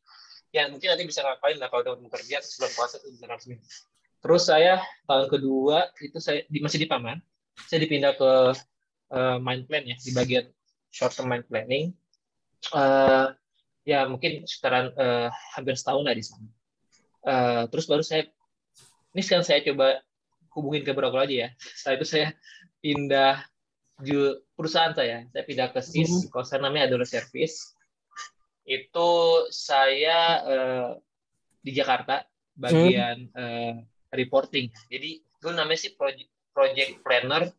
ya mungkin nanti bisa ngapain lah kalau teman kerja terus bulan puasa itu bisa langsung minum. Terus saya tahun kedua itu saya di, masih di Paman, saya dipindah ke uh, mind plan ya di bagian short term mind planning. Uh, ya mungkin sekitaran uh, hampir setahun lah di sana. Uh, terus baru saya ini sekarang saya coba hubungin ke Brokol aja ya. Setelah itu saya pindah perusahaan saya. Saya pindah ke SIS, kalau saya namanya adalah Service. Itu saya eh, di Jakarta bagian eh, reporting. Jadi itu namanya sih project, project planner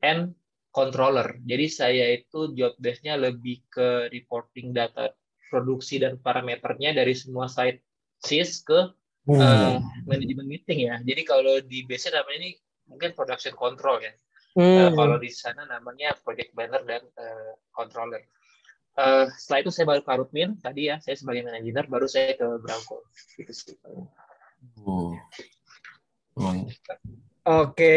and controller. Jadi saya itu job desk-nya lebih ke reporting data produksi dan parameternya dari semua site SIS ke Hmm. uh, manajemen meeting ya. Jadi kalau di base namanya ini mungkin production control ya. Uh, Hmm. kalau di sana namanya project planner dan uh, controller. Uh, setelah itu saya baru ke Arutmin tadi ya, saya sebagai manajer, baru saya ke Bravo. Gitu sih. Oh. Emang Oke.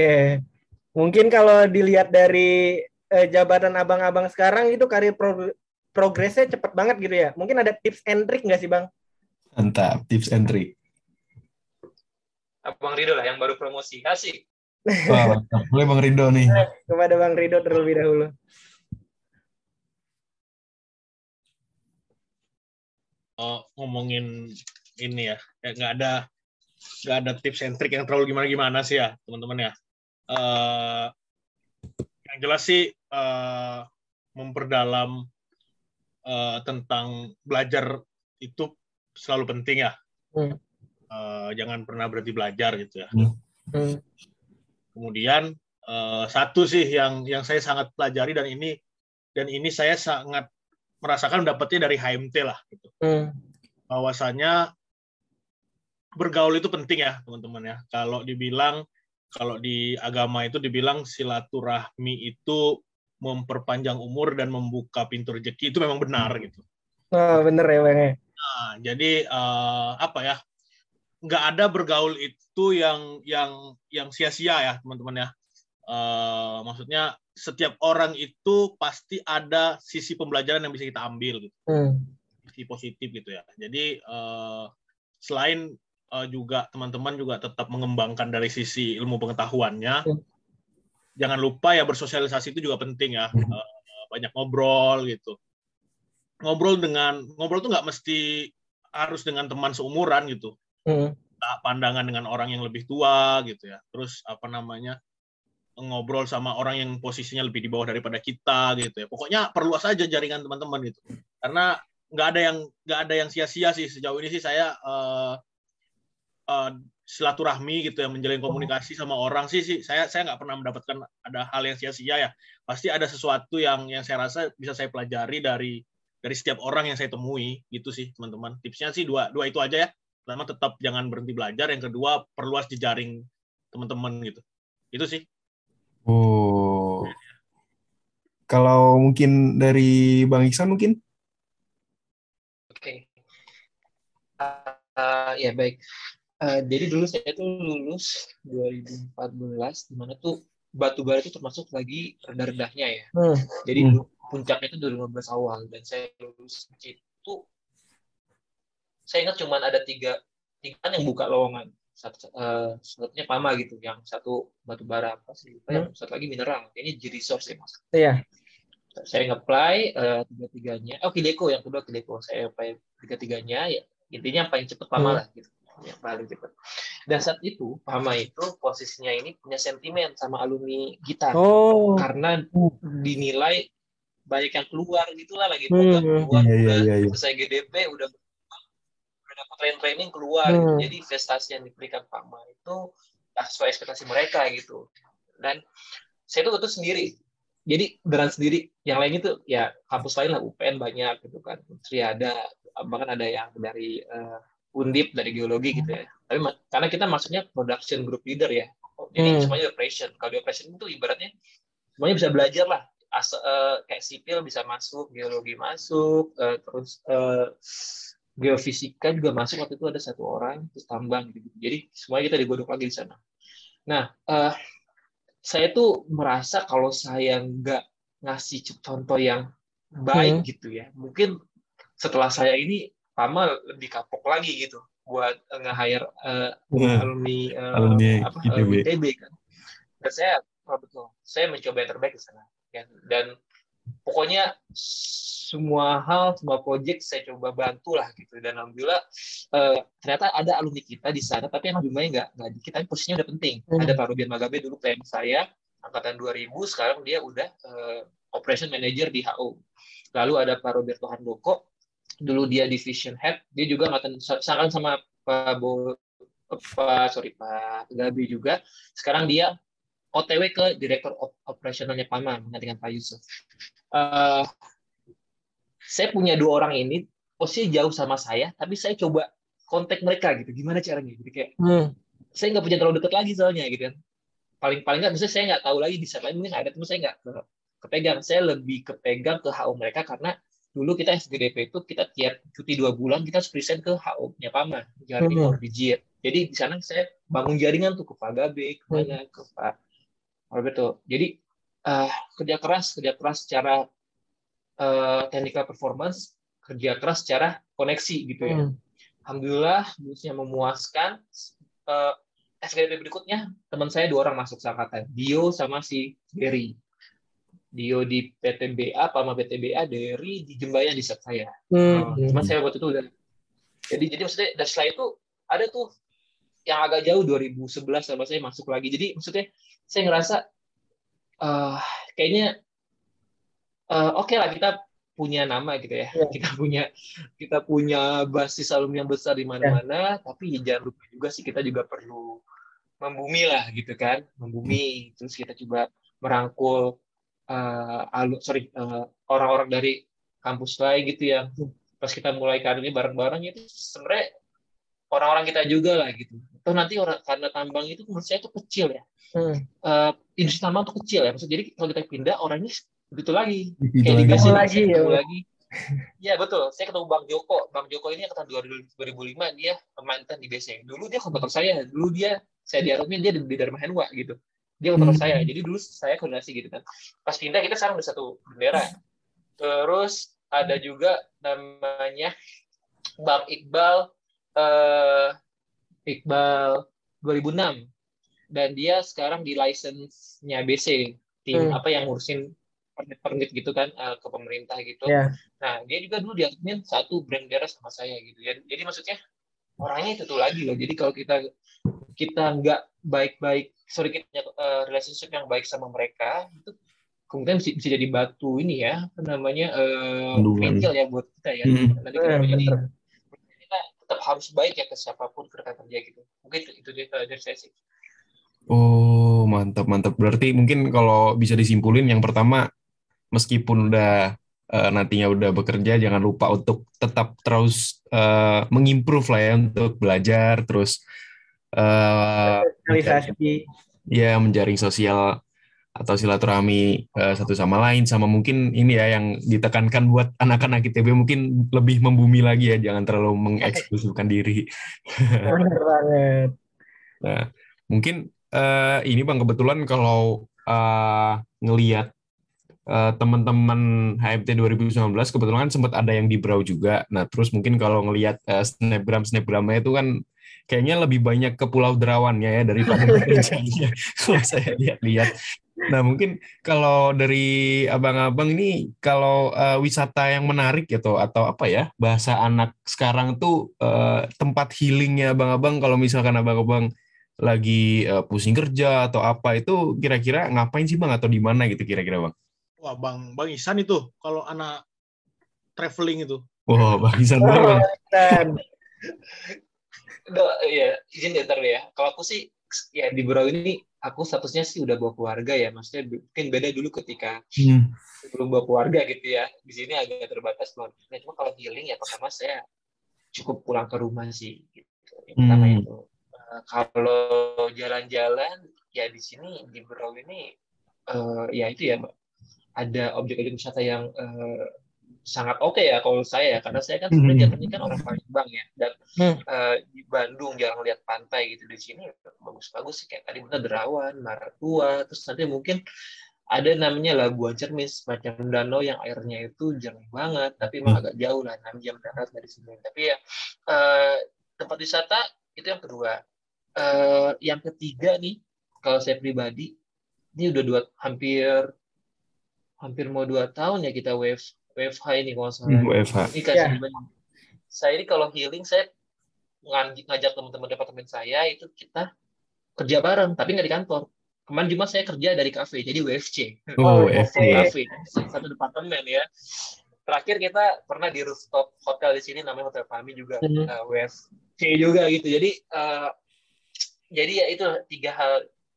Mungkin kalau dilihat dari eh, jabatan abang-abang sekarang itu karir prog- progresnya cepet banget gitu ya. Mungkin ada tips and trick nggak sih bang? mantap tips and trick. Abang Rido lah yang baru promosi. Asik. Wah. Boleh Bang Rido nih. Kepada bang Rido terlebih dahulu. Oh, ngomongin ini ya, ya nggak ada nggak ada tips and trick yang terlalu gimana gimana sih ya teman-teman ya. Eh, yang jelas sih eh, memperdalam eh, tentang belajar itu selalu penting ya. Hmm. Eh, jangan pernah berhenti belajar gitu ya. Hmm. Kemudian eh, satu sih yang yang saya sangat pelajari dan ini dan ini saya sangat merasakan dapatnya dari HMT lah gitu. Hmm. Bahwasanya bergaul itu penting ya teman-teman ya. Kalau dibilang kalau di agama itu dibilang silaturahmi itu memperpanjang umur dan membuka pintu rezeki itu memang benar gitu. Oh, bener ya bang ya. Nah, jadi eh, apa ya? Nggak ada bergaul itu yang yang yang sia-sia ya teman-teman ya. Eh, maksudnya setiap orang itu pasti ada sisi pembelajaran yang bisa kita ambil gitu Hmm. sisi positif gitu ya. Jadi eh, selain eh, juga teman-teman juga tetap mengembangkan dari sisi ilmu pengetahuannya, Hmm. jangan lupa ya bersosialisasi itu juga penting ya. Hmm. Eh, banyak ngobrol gitu. Ngobrol dengan ngobrol tuh nggak mesti harus dengan teman seumuran gitu. Hmm. Pandangan dengan orang yang lebih tua gitu ya. Terus apa namanya? ngobrol sama orang yang posisinya lebih di bawah daripada kita gitu ya. Pokoknya perluas aja jaringan teman-teman gitu. Karena nggak ada yang nggak ada yang sia-sia sih sejauh ini sih saya eh, eh, silaturahmi gitu ya menjalin komunikasi sama orang sih sih saya saya nggak pernah mendapatkan ada hal yang sia-sia ya pasti ada sesuatu yang yang saya rasa bisa saya pelajari dari dari setiap orang yang saya temui gitu sih teman-teman tipsnya sih dua dua itu aja ya pertama tetap jangan berhenti belajar yang kedua perluas jejaring teman-teman gitu itu sih Oh. Kalau mungkin dari Bang Iksan mungkin? Oke. Uh, ya baik. Uh, jadi dulu saya tuh lulus 2014, di mana tuh batu bara itu termasuk lagi rendah-rendahnya ya. Hmm. Jadi Hmm. puncaknya itu 2015 awal dan saya lulus itu saya ingat cuma ada tiga tiga yang buka lowongan satu uh, satunya Pama gitu yang satu batu bara apa sih lupa yang satu lagi mineral ini G resource ya mas Iya. saya nge-apply uh, tiga tiganya oh Kideko yang kedua Kideko saya apply tiga tiganya ya intinya yang paling cepat Pama Hmm. lah gitu yang paling cepat dan saat itu Pama itu posisinya ini punya sentimen sama alumni kita Oh. karena dinilai banyak yang keluar gitulah lagi Hmm, keluar iya, iya, udah iya, iya. selesai GDP udah udah dapat training training keluar Hmm. gitu. jadi investasi yang diberikan Pama itu ah, sesuai ekspektasi mereka gitu dan saya tuh itu sendiri jadi beran sendiri yang lain itu ya kampus lain lah UPN banyak gitu kan Tri ada bahkan ada yang dari eh, Undip dari geologi gitu ya. Tapi karena kita maksudnya production group leader ya. Jadi Hmm. semuanya operation. Kalau di operation itu ibaratnya semuanya bisa belajar lah. As, eh, kayak sipil bisa masuk geologi masuk eh, terus eh, geofisika juga masuk. Waktu itu ada satu orang terus tambang gitu. Jadi semuanya kita digodok lagi di sana. Nah eh, saya tuh merasa kalau saya nggak ngasih contoh yang baik Hmm. gitu ya. Mungkin setelah saya ini Pama lebih kapok lagi gitu buat eh, nge-hire eh, alumni, eh, Alumni apa, ITB. ITB kan. Dan saya oh, betul, saya mencoba yang terbaik di sana. Ya. Dan pokoknya semua hal, semua proyek saya coba bantu lah gitu. Dan alhamdulillah eh, ternyata ada alumni kita di sana, tapi yang lebih banyak nggak nggak dikit, tapi posisinya udah penting. Hmm. Ada Pak Rubian Magabe dulu PM saya, angkatan 2000, sekarang dia udah eh, operation manager di HO. Lalu ada Pak Roberto Handoko, dulu dia division head, dia juga angkatan seangkatan sama Pak Bo, Pak sorry Pak Gabi juga. Sekarang dia OTW ke direktur op- operasionalnya Pama dengan Pak Yusuf. Eh, saya punya dua orang ini posisi jauh sama saya, tapi saya coba kontak mereka gitu. Gimana caranya? Jadi kayak Hmm. saya nggak punya terlalu dekat lagi soalnya gitu kan. paling paling nggak misalnya saya nggak tahu lagi di saat lain mungkin ada tapi saya nggak ke- kepegang saya lebih kepegang ke HO mereka karena dulu kita SGDP itu kita tiap cuti dua bulan kita harus present ke HO-nya PAMA jaring Hmm. or di JIR. jadi di sana saya bangun jaringan tuh ke Pak Gabe ke mana ke Pak Alberto jadi eh, kerja keras kerja keras secara eh, technical performance kerja keras secara koneksi gitu ya Hmm. Alhamdulillah lulusnya memuaskan. Eh, SKDP berikutnya teman saya dua orang masuk angkatan, Dio sama si Derry. Dio di PTBA, Pama PTBA, Derry di Jembayan di set saya. Hmm. Cuman saya waktu itu udah. Jadi jadi maksudnya dan setelah itu ada tuh yang agak jauh 2011 sama saya masuk lagi. Jadi maksudnya saya ngerasa eh kayaknya eh, oke lah kita punya nama gitu ya. Iya. Kita punya kita punya basis alumni yang besar di mana-mana, tapi jangan lupa juga sih kita juga perlu membumi lah gitu kan, membumi. Terus kita coba merangkul eh, alu, sorry eh, orang-orang dari kampus lain gitu yang pas kita mulai karirnya bareng-bareng itu sebenarnya orang-orang kita juga lah gitu. Atau nanti orang karena tambang itu menurut saya itu kecil ya. Hmm. Eh, industri tambang itu kecil ya. Maksudnya jadi kalau kita pindah orangnya begitu lagi. Gitu Kayak lagi. dikasih lagi, ya. lagi. Iya betul. Saya ketemu Bang Joko. Bang Joko ini angkatan 2005 dia mantan di BC. Dulu dia kontraktor saya. Dulu dia saya di Arumi dia di, di Dharma Henwa gitu. Dia kontraktor Hmm. saya. Jadi dulu saya koordinasi gitu kan. Pas pindah kita sekarang udah satu bendera. Terus ada juga namanya Bang Iqbal eh Iqbal 2006 dan dia sekarang di license-nya BC tim Hmm. apa yang ngurusin permit-permit gitu kan eh, ke pemerintah gitu. Ya. Nah, dia juga dulu di admin satu brand daerah sama saya gitu ya. Jadi maksudnya orangnya itu tuh lagi loh. Jadi kalau kita kita nggak baik-baik, sorry kita punya eh, relationship yang baik sama mereka, itu kemudian bisa, bisa jadi batu ini ya, apa namanya eh bengkel ya buat kita ya. Hmm. Nanti kita Hmm, kita tetap harus baik ya ke siapa pun ke rekan kerja gitu. Mungkin itu, itu dia dari saya sih. Oh, mantap, mantap. Berarti mungkin kalau bisa disimpulin yang pertama, meskipun udah eh, nantinya udah bekerja, jangan lupa untuk tetap terus eh, mengimprove lah ya untuk belajar, terus eh, Sosialisasi. ya menjaring sosial atau silaturahmi eh, satu sama lain, sama mungkin ini ya yang ditekankan buat anak-anak ITB mungkin lebih membumi lagi ya, jangan terlalu mengeksklusifkan diri. Bener banget. Nah, mungkin eh, ini Bang kebetulan kalau eh, ngelihat eh, teman-teman HMT 2019 kebetulan kan sempat ada yang di Brau juga. Nah, terus mungkin kalau ngelihat eh, snapgram snapgramnya itu kan kayaknya lebih banyak ke Pulau Derawannya ya daripada bekerjanya kalau saya lihat-lihat. Nah, mungkin kalau dari abang-abang ini kalau eh, wisata yang menarik gitu atau apa ya bahasa anak sekarang tuh eh, tempat healingnya abang-abang kalau misalkan abang-abang lagi eh, pusing kerja atau apa itu kira-kira ngapain sih bang atau di mana gitu kira-kira bang? Wah, Bang Bang Ihsan itu kalau anak traveling itu. Wah bang Isan banget. Dan Udah, ya izin diantar ya. Kalau aku sih ya di Brau ini aku statusnya sih udah bawa keluarga ya. Maksudnya mungkin beda dulu ketika Hmm. sebelum bawa keluarga gitu ya. Di sini agak terbatas keluarga. Nah, cuma kalau healing ya pertama saya cukup pulang ke rumah sih. Gitu. Yang pertama Hmm. itu. Eh, kalau jalan-jalan ya di sini di Brau ini eh, ya itu ya Mbak. Ada objek-objek wisata yang eh, sangat oke ya kalau saya ya. Karena saya kan sebenarnya Hmm. jatuhnya kan orang Palembang ya. Dan Hmm. eh, di Bandung jarang lihat pantai gitu. Di sini bagus-bagus sih. Kayak tadi bener Derawan, Maratua, terus nanti mungkin ada namanya Labuan Cermin semacam danau yang airnya itu jernih banget tapi emang agak jauh lah 6 jam darat dari sini. Tapi ya eh, tempat wisata itu yang kedua. Eh, yang ketiga nih kalau saya pribadi ini udah dua hampir hampir mau dua tahun ya kita wave WFH ini kalau salah WFH. ini kasih Ya. beban. Saya ini kalau healing saya ngajak teman-teman departemen saya itu kita kerja bareng tapi nggak di kantor. Kemarin cuma saya kerja dari kafe jadi WFC. Oh, Oh, oke. Kafe satu departemen ya. Terakhir kita pernah di rooftop hotel di sini namanya Hotel Fami juga Hmm. uh, WFC juga gitu. Jadi uh, jadi ya itu tiga hal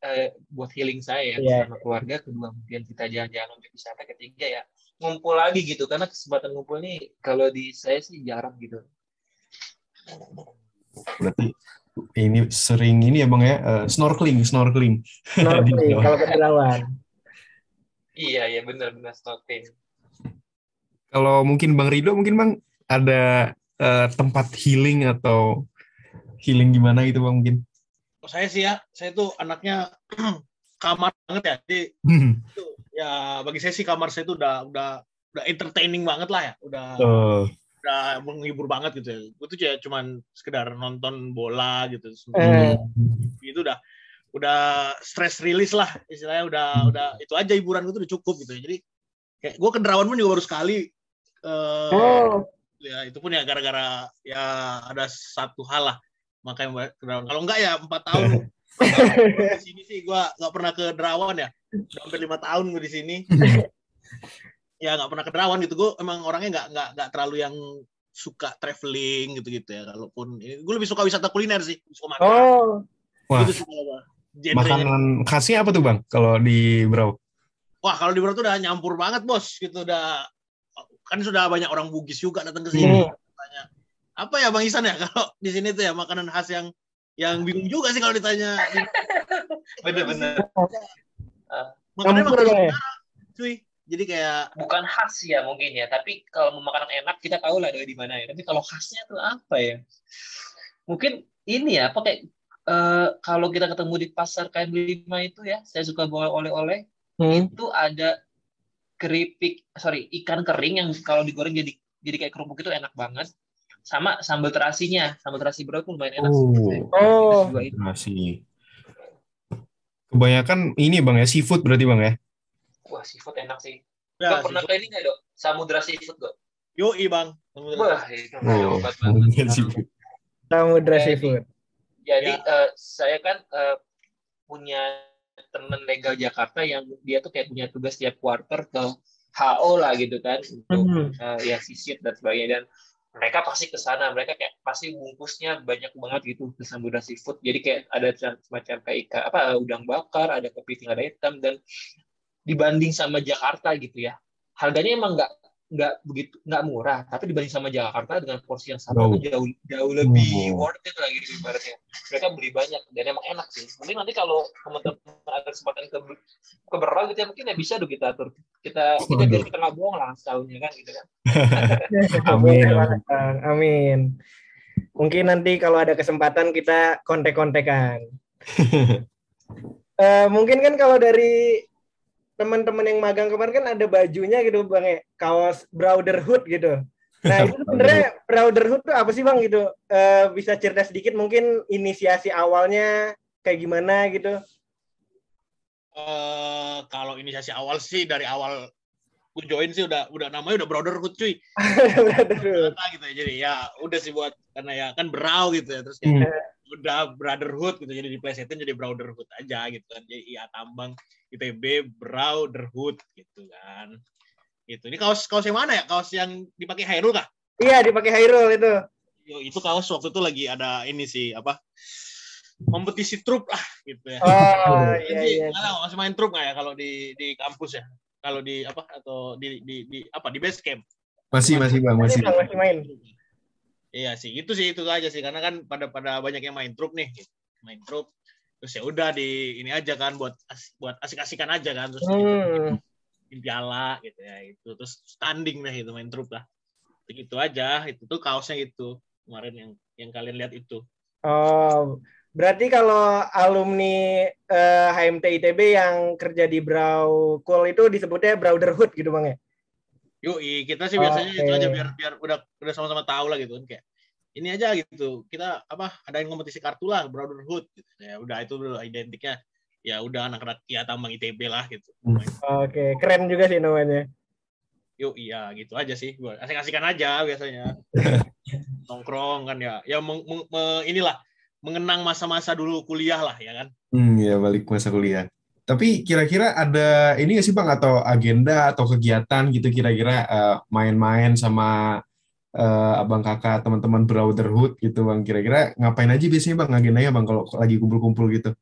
uh, buat healing saya ya Iya. sama keluarga kedua kemudian kita jalan-jalan untuk wisata ketiga ya ngumpul lagi gitu karena kesempatan ngumpul nih kalau di saya sih jarang gitu Berarti ini sering ini ya bang ya eh, snorkeling snorkeling Snorkeling kalau ke Derawan. Iya, iya benar-benar snorkeling. kalau mungkin bang Rido mungkin bang ada eh, tempat healing atau healing gimana gitu bang mungkin Oh, saya sih ya, saya tuh anaknya kamar banget ya. Jadi Hmm. itu ya bagi saya sih kamar saya tuh udah udah udah entertaining banget lah ya. Udah Oh, udah menghibur banget gitu ya. Gue tuh ya cuman sekedar nonton bola gitu. Eh. Itu udah udah stress release lah istilahnya udah udah itu aja hiburan gue tuh udah cukup gitu ya. Jadi kayak gue ke Derawan pun juga baru sekali. Eh, Oh, ya itu pun ya gara-gara ya ada satu hal lah makanya ke Derawan. Kalau enggak ya empat tahun di sini sih gue nggak pernah ke Derawan ya. Udah hampir lima tahun gue di sini. Ya nggak pernah ke Derawan gitu. Gue emang orangnya nggak nggak nggak terlalu yang suka traveling gitu-gitu ya. Kalaupun gue lebih suka wisata kuliner sih. Suka makan. Oh, Wah. Gitu sih makanan khasnya apa tuh bang? Kalau di Brau? Wah kalau di Bro tuh udah nyampur banget bos gitu. Udah kan sudah banyak orang Bugis juga datang ke sini. Hmm. Tanya, apa ya Bang Isan ya? Kalau di sini tuh ya makanan khas yang yang bingung juga sih kalau ditanya Benar-benar. makanannya Campur makan ya? cuy jadi kayak Bukan khas ya mungkin ya, tapi kalau mau makanan enak kita tahu lah dari mana ya. Tapi kalau khasnya tuh apa ya? Mungkin ini ya, apa kayak eh, kalau kita ketemu di pasar KM5 itu ya, saya suka bawa oleh-oleh, Hmm. itu ada keripik, sorry, ikan kering yang kalau digoreng jadi jadi kayak kerupuk itu enak banget. Sama sambal terasinya, sambal terasi bro itu lumayan enak. sih. Oh. Saya- Oh. juga itu. masih kebanyakan ini bang ya seafood berarti bang ya Wah, seafood enak sih. ya, pernah ke ini nggak dok? Samudra seafood dok? yoi bang Wah, itu Oh, banget. iya, seafood. Samudra Seafood. Jadi Ya. eh, saya kan eh, punya teman legal Jakarta yang dia tuh kayak punya tugas tiap quarter ke HO lah gitu kan untuk Hmm. eh, ya visit dan sebagainya dan mereka pasti ke sana mereka kayak pasti bungkusnya banyak banget gitu ke Samudra Seafood. Jadi kayak ada sem- semacam kayak ikan apa udang bakar ada kepiting ada hitam dan dibanding sama Jakarta gitu ya harganya emang nggak nggak begitu nggak murah tapi dibanding sama Jakarta dengan porsi yang sama Jauh. jauh jauh lebih Oh. worth it lah gitu ibaratnya mereka beli banyak dan emang enak sih mungkin nanti kalau teman-teman ada kesempatan ke ke Berau gitu ya mungkin ya bisa tuh kita atur kita kita biar kita nggak bohong lah setahunnya kan gitu kan Amin, Boleh amin. Mungkin nanti kalau ada kesempatan kita kontek-kontekan. Eh, mungkin kan kalau dari teman-teman yang magang kemarin kan ada bajunya gitu bang ya. Kaos brotherhood gitu. Nah itu sebenarnya brotherhood tuh apa sih bang gitu? Eh, bisa cerita sedikit mungkin inisiasi awalnya kayak gimana gitu? Eh, kalau inisiasi awal sih dari awal gue join sih udah udah namanya udah brotherhood cuy. Brotherhood. Gitu ya jadi ya udah sih buat karena ya kan berau gitu ya terus Hmm. kayak udah brotherhood gitu jadi di plesetin jadi brotherhood aja gitu kan. Jadi iya tambang ITB brotherhood gitu kan. Gitu. Ini kaos kaos yang mana ya? Kaos yang dipakai Hairul kah? Iya dipakai Hairul itu. Yo, itu kaos waktu itu lagi ada ini sih apa? Kompetisi trup lah gitu ya. Oh iya iya. nggak tahu, masih main trup nggak ya kalau di di kampus ya kalau di apa atau di di, di apa di base camp masih masih bang masih masih bang masih main Iya sih, itu sih itu aja sih karena kan pada pada banyak yang main trup nih, gitu. main trup. Terus ya udah di ini aja kan buat buat asik-asikan aja kan terus hmm. bikin piala gitu ya itu terus standing deh itu main trup lah. Gitu aja, itu tuh kaosnya gitu kemarin yang yang kalian lihat itu. Oh, berarti kalau alumni eh, HMT ITB yang kerja di Braukul itu disebutnya Brotherhood gitu bang ya? Yoi, kita sih biasanya itu Oke. aja biar biar udah udah sama-sama tahu lah gitu kan kayak ini aja gitu. Kita apa adain kompetisi kartu lah brotherhood gitu. Ya udah itu dulu identiknya ya udah anak-anak ya tambang ITB lah gitu. Oke, keren juga sih namanya. Yuk iya gitu aja sih gua asik-asikan aja biasanya nongkrong kan ya ya meng- meng- me- inilah mengenang masa-masa dulu kuliah lah ya kan? Hmm ya balik masa kuliah. Tapi kira-kira ada ini nggak sih bang? Atau agenda atau kegiatan gitu kira-kira eh, main-main sama eh, abang kakak teman-teman brotherhood gitu bang? Kira-kira ngapain aja biasanya bang agendanya bang kalau lagi kumpul-kumpul gitu?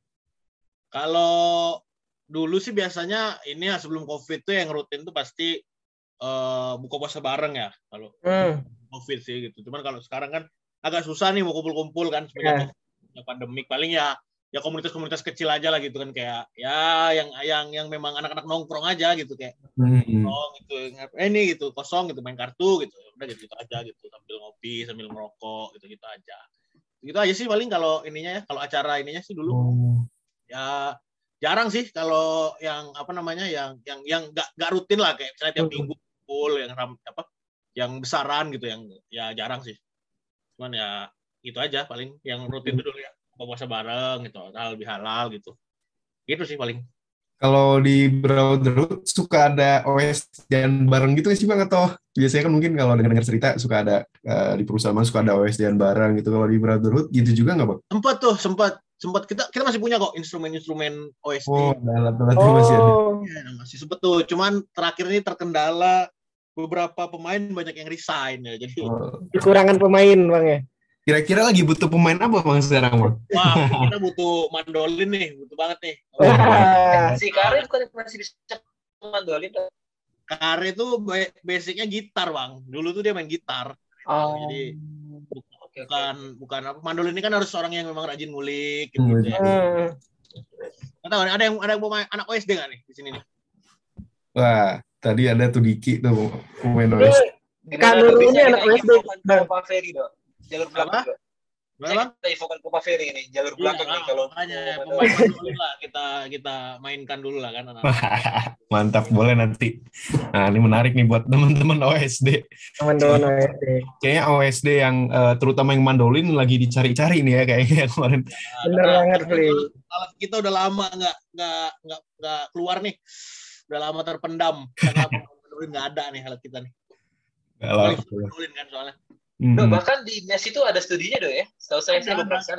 Kalau dulu sih biasanya ini ya sebelum covid tuh yang rutin tuh pasti eh, buka puasa bareng ya kalau Hmm. covid sih gitu. Cuman kalau sekarang kan agak susah nih mau kumpul-kumpul kan semenjak Ya. Ya pandemik. Paling ya ya komunitas-komunitas kecil aja lah gitu kan. Kayak ya yang yang yang memang anak-anak nongkrong aja gitu. Kayak Hmm. nongkrong gitu. Eh ini gitu kosong gitu main kartu gitu. Udah gitu, gitu aja gitu. Sambil ngopi sambil merokok gitu gitu aja. Gitu aja sih paling kalau ininya ya. Kalau acara ininya sih dulu. Oh. ya jarang sih kalau yang apa namanya yang yang yang nggak nggak rutin lah. Kayak misalnya tiap Hmm. minggu full yang ram- apa yang besaran gitu. Yang ya jarang sih. Cuman ya itu aja paling yang rutin itu dulu ya. Buka puasa bareng gitu hal lebih halal gitu. Gitu sih paling. Kalau di Brotherhood suka ada OS dan bareng gitu sih bang atau biasanya kan mungkin kalau dengar-dengar cerita suka ada eh, di perusahaan suka ada OS dan bareng gitu. Kalau di Brotherhood gitu juga nggak bang? sempat tuh sempat sempat kita kita masih punya kok instrumen-instrumen OST Oh, ada alat-alat itu masih ada. Oh, Ya, masih sempet tuh. Cuman terakhir ini terkendala beberapa pemain banyak yang resign ya. Jadi Oh. kekurangan pemain bang ya. Kira-kira lagi butuh pemain apa bang sekarang bang? wah kita butuh mandolin nih butuh banget nih Si Karin bukan masih bisa mandolin. Kare itu ba- basicnya gitar bang dulu tuh dia main gitar Oh. Jadi, Oke, oke. bukan bukan apa mandolin ini kan harus orang yang memang rajin ngulik gitu, Hmm, ya. hmm. Nggak tahu nih, ada yang ada yang pemain anak OSD nggak nih di sini nih Wah, tadi ada tuh Diki tuh pemain OS. Ini Kak Nurul ini anak SD, Bang. Pak Ferry dong. Jalur belakang. Gimana, bang Kita infokan ke Pak Ferry ini, jalur belakang Iya, nih kalau makanya pemain mandolin lah kita kita mainkan dulu lah kan anak Mantap, boleh nanti. Nah, ini menarik nih buat teman-teman OSD. teman-teman OSD. Kayaknya OSD yang eh, terutama yang mandolin lagi dicari-cari nih ya kayaknya kemarin. Bener banget, Fli. alat kita udah lama nggak nggak nggak nggak keluar nih udah lama terpendam karena mandolin nggak ada nih alat kita nih Paling mandolin kan soalnya Hmm. Dok, bahkan di mes itu ada studinya dok ya. Setahu saya saya belum ada. sih.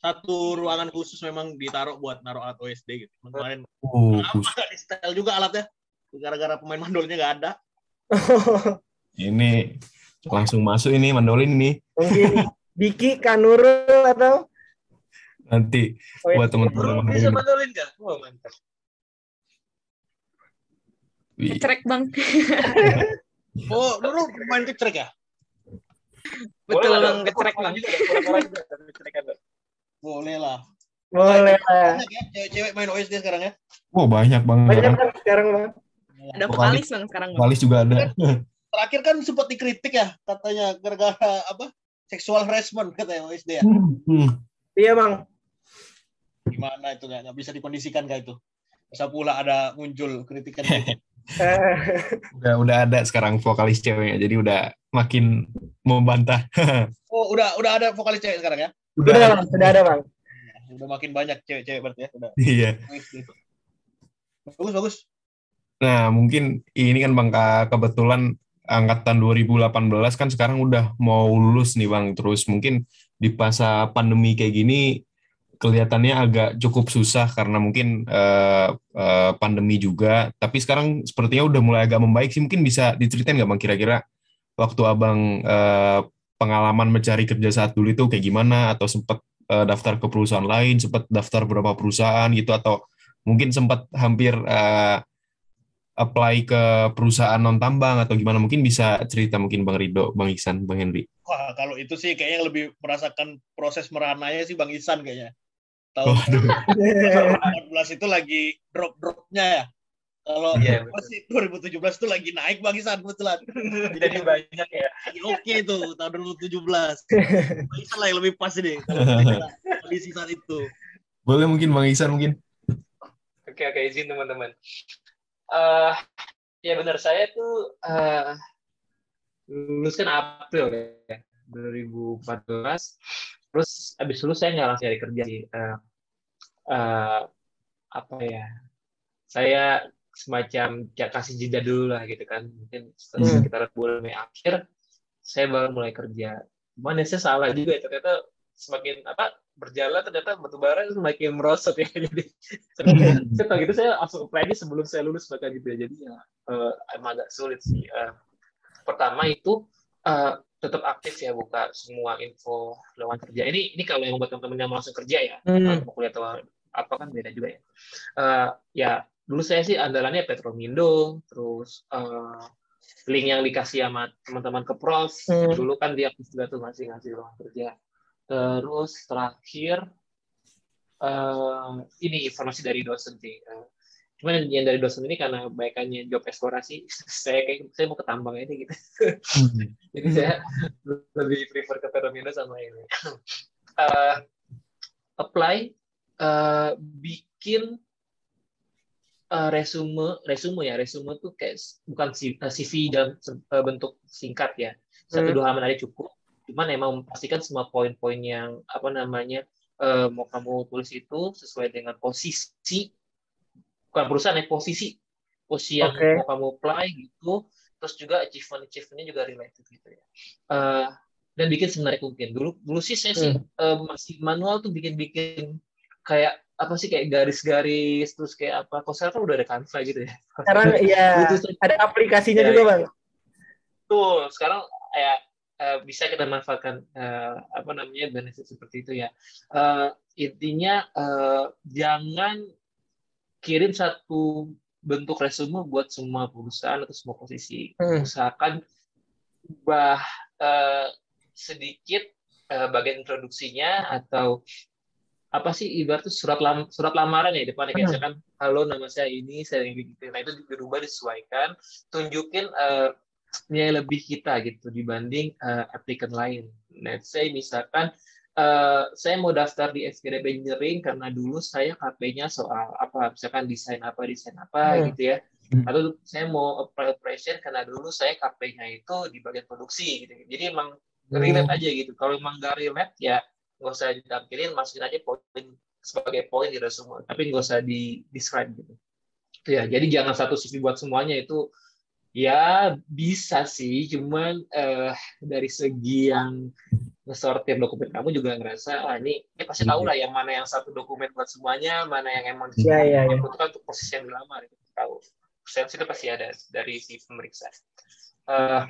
satu ruangan khusus memang ditaruh buat naruh alat OSD gitu kemarin Oh, di style juga alatnya gara-gara pemain mandolinnya nggak ada ini langsung masuk ini mandolin ini Mungkin Diki, Kanurul atau nanti buat teman-teman bisa mandolin. mandolin nggak? Wah mantap. Wih, Cerek bang. oh dulu main kecrek ya Betul Boleh, bang, kecerek bang. Boleh lah Boleh lah. banyak ya cewek-cewek main OSD sekarang ya Wah banyak banget. Banyak kan sekarang bang. Ada vokalis bang sekarang. Valis juga ada. terakhir kan sempat dikritik ya katanya gara-gara apa seksual harassment katanya OSD ya Hmm. Iya bang. gimana itu nggak bisa dikondisikan kayak itu bisa pula ada muncul kritikan gitu. Udah udah ada sekarang vokalis ceweknya, jadi udah makin membantah. oh udah udah ada vokalis cewek sekarang ya Sudah bang, sudah ada bang. udah makin banyak cewek-cewek berarti ya udah Iya. bagus bagus Nah, mungkin ini kan Bang kebetulan angkatan 2018 kan sekarang udah mau lulus nih Bang. Terus mungkin di masa pandemi kayak gini kelihatannya agak cukup susah karena mungkin eh, eh, pandemi juga. Tapi sekarang sepertinya udah mulai agak membaik sih. Mungkin bisa diceritain nggak Bang kira-kira waktu Abang eh, pengalaman mencari kerja saat dulu itu kayak gimana? Atau sempat eh, daftar ke perusahaan lain, sempat daftar beberapa perusahaan gitu atau mungkin sempat hampir eh, apply ke perusahaan non tambang atau gimana mungkin bisa cerita mungkin Bang Rido, Bang Iksan, Bang Henry. wah kalau itu sih kayaknya lebih merasakan proses merananya sih bang Isan kayaknya tahun Waduh. 2014 itu lagi drop dropnya ya kalau Iya, betul. masih 2017 itu lagi naik bang Isan kebetulan Jadi banyak ya. oke itu tahun 2017 bang Isan lah yang lebih pas ini kalau kita kondisi saat itu Boleh mungkin Bang Iksan mungkin. Oke oke izin teman-teman. Eh ya benar saya tuh eh lulus kan April ya 2014. Terus abis lulus saya nggak langsung cari kerja sih. Eh, eh, apa ya? Saya semacam ya, kasih jeda dulu lah gitu kan. Mungkin setelah Hmm. sekitar bulan Mei akhir saya baru mulai kerja. Cuman ya saya salah juga ya. Ternyata semakin apa berjalan ternyata batubara semakin merosot ya. Jadi saya tahu gitu saya langsung apply sebelum saya lulus bahkan gitu ya jadi ya eh, emang agak sulit sih Eh, pertama itu eh, tetap aktif ya buka semua info lowongan kerja ini ini kalau yang buat teman-teman yang mau langsung kerja ya Hmm. kalau mau kuliah atau apa kan beda juga ya Eh, ya dulu saya sih andalannya Petromindo terus eh, link yang dikasih sama teman-teman ke prof Hmm. dulu kan dia juga tuh masih ngasih lowongan kerja terus terakhir eh, ini informasi dari dosen sih. Eh, cuman yang, dari dosen ini karena banyaknya job eksplorasi, saya kayak saya mau ke tambang aja gitu. Jadi saya lebih prefer ke Pertamina sama ini. Eh, apply, eh, bikin eh, resume, resume ya, resume tuh kayak bukan CV dalam eh, bentuk singkat ya, satu Hmm. dua halaman aja cukup. Cuman emang memastikan semua poin-poin yang apa namanya eh, mau kamu tulis itu sesuai dengan posisi bukan perusahaan ya posisi posisi yang Oke. mau kamu apply gitu terus juga achievement achievementnya juga related gitu ya Eh, dan bikin semenarik mungkin dulu dulu sih saya sih eh, masih manual tuh bikin bikin kayak apa sih kayak garis-garis terus kayak apa kok sekarang kan udah ada Canva gitu ya Sekarang ya ada aplikasinya Ya, juga ya. bang. Tuh, sekarang kayak eh, bisa kita manfaatkan eh, apa namanya benefit seperti itu ya. Eh, intinya eh, jangan kirim satu bentuk resume buat semua perusahaan atau semua posisi. Hmm. Usahakan ubah eh, sedikit eh, bagian introduksinya atau apa sih ibarat tuh surat lam, surat lamaran ya depannya kayak Hmm. misalkan halo nama saya ini saya ini gitu. Nah itu dirubah disesuaikan, tunjukin eh, nilai lebih kita gitu dibanding eh, applicant lain. Let's say misalkan eh, saya mau daftar di FGD Engineering karena dulu saya KP-nya soal apa, misalkan desain apa, desain apa Hmm. gitu ya. Hmm. Atau saya mau apply operation karena dulu saya KP-nya itu di bagian produksi gitu. Jadi emang relate aja gitu. Kalau emang nggak relate ya nggak usah ditampilin, masukin aja poin sebagai poin di resume, tapi nggak usah di describe gitu. Itu ya. Jadi jangan satu CV buat semuanya itu ya bisa sih, cuman eh, dari segi yang ngesortir dokumen kamu juga ngerasa ah ini ya pasti tahu lah yang mana yang satu dokumen buat semuanya, mana yang emang Iya, iya, iya. membutuhkan untuk posisi yang dilamar itu tahu. Sense itu pasti ada dari si pemeriksa. Eh,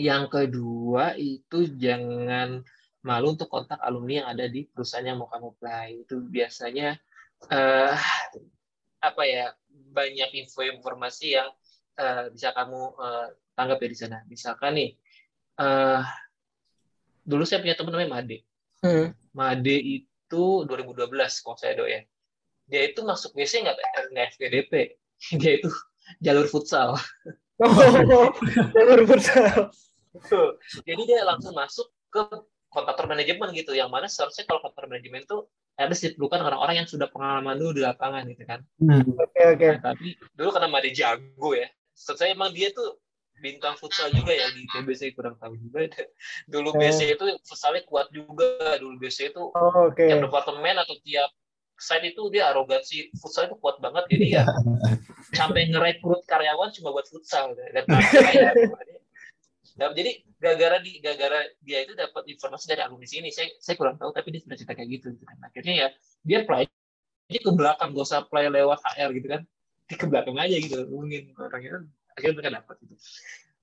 yang kedua itu jangan malu untuk kontak alumni yang ada di perusahaan yang mau kamu apply. Itu biasanya eh, apa ya banyak info informasi yang eh, bisa kamu eh, tanggap ya di sana. Misalkan nih, eh, dulu saya punya teman namanya Made. Hmm. Made itu 2012 kalau saya do ya. Dia itu masuk WC nggak nggak FGDP. Dia itu jalur futsal. Oh, jalur futsal. Jadi dia langsung masuk ke kontraktor manajemen gitu. Yang mana seharusnya kalau kontraktor manajemen itu harus diperlukan orang-orang yang sudah pengalaman dulu di lapangan gitu kan. Oke oke. Nah, tapi dulu karena Made jago ya. Setahu saya emang dia tuh bintang futsal juga ya di TBC kurang tahu juga. Dulu Oh. BC itu futsalnya kuat juga. Dulu BC itu Oh, oke. tiap departemen atau tiap site itu dia arogansi futsal itu kuat banget jadi ya sampai ngerekrut karyawan cuma buat futsal dan akhirnya ya, dan jadi gara-gara di gara-gara dia itu dapat informasi dari alumni sini saya saya kurang tahu tapi dia sudah cerita kayak gitu, gitu kan. akhirnya ya dia apply jadi ke belakang gak usah apply lewat HR gitu kan di ke belakang aja gitu hubungin orangnya akhirnya mereka dapat gitu.